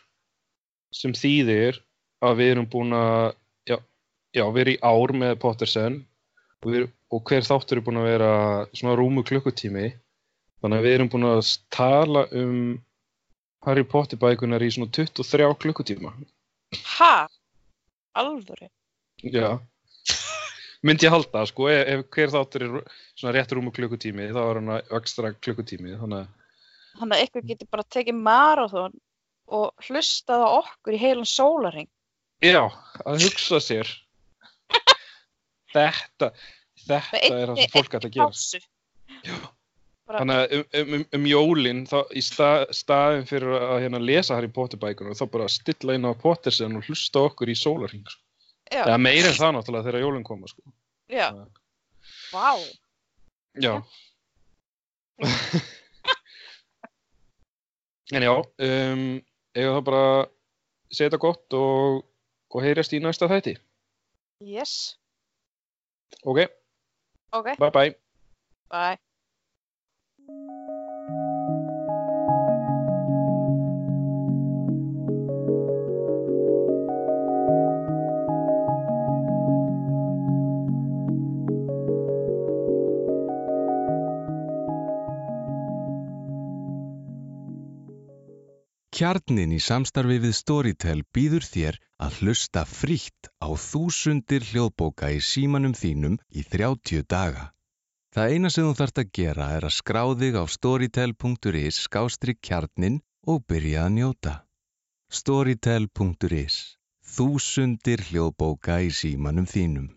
sem þýðir að við erum búin að já, já, við erum í ár með Pottersen og, við, og hver þáttur er búin að vera svona rúmu klukkutími þannig að við erum búin að tala um Harry Potter bækunar í svona 23 klukkutíma Ha? Alvöru? Já myndi ég halda, sko, ef, ef hver þáttur er svona rétt rúmu klukkutími þá er hann ekstra klukkutími þannig að Þannig að ykkur getur bara tekið marathon og hlustað á okkur í heilan sólaring. Já, að hugsa sér Þetta Þetta er það sem fólk ætla að gera. Já. Þannig að um, um, um jólin þá í stað, staðin fyrir að hérna, lesa Harry Potter bækunar þá bara stilla inn á Pottersen og hlusta okkur í sólarhing sko. Já, eða meira en það náttúrulega þegar jólin koma sko. já, vá. Já En já um, eiga það bara segja þetta gott og, og heyrjast í næsta þætti Yes, Ok, ok, bye bye bye. Kjarnin í samstarfi við Storytel býður þér að hlusta frítt á þúsundir hljóðbóka í símanum þínum í 30 daga. Það eina sem þú þarft að gera er að skrá þig á storytel.is skástrík kjarnin og byrja að njóta. Storytel.is Þúsundir hljóðbóka í símanum þínum.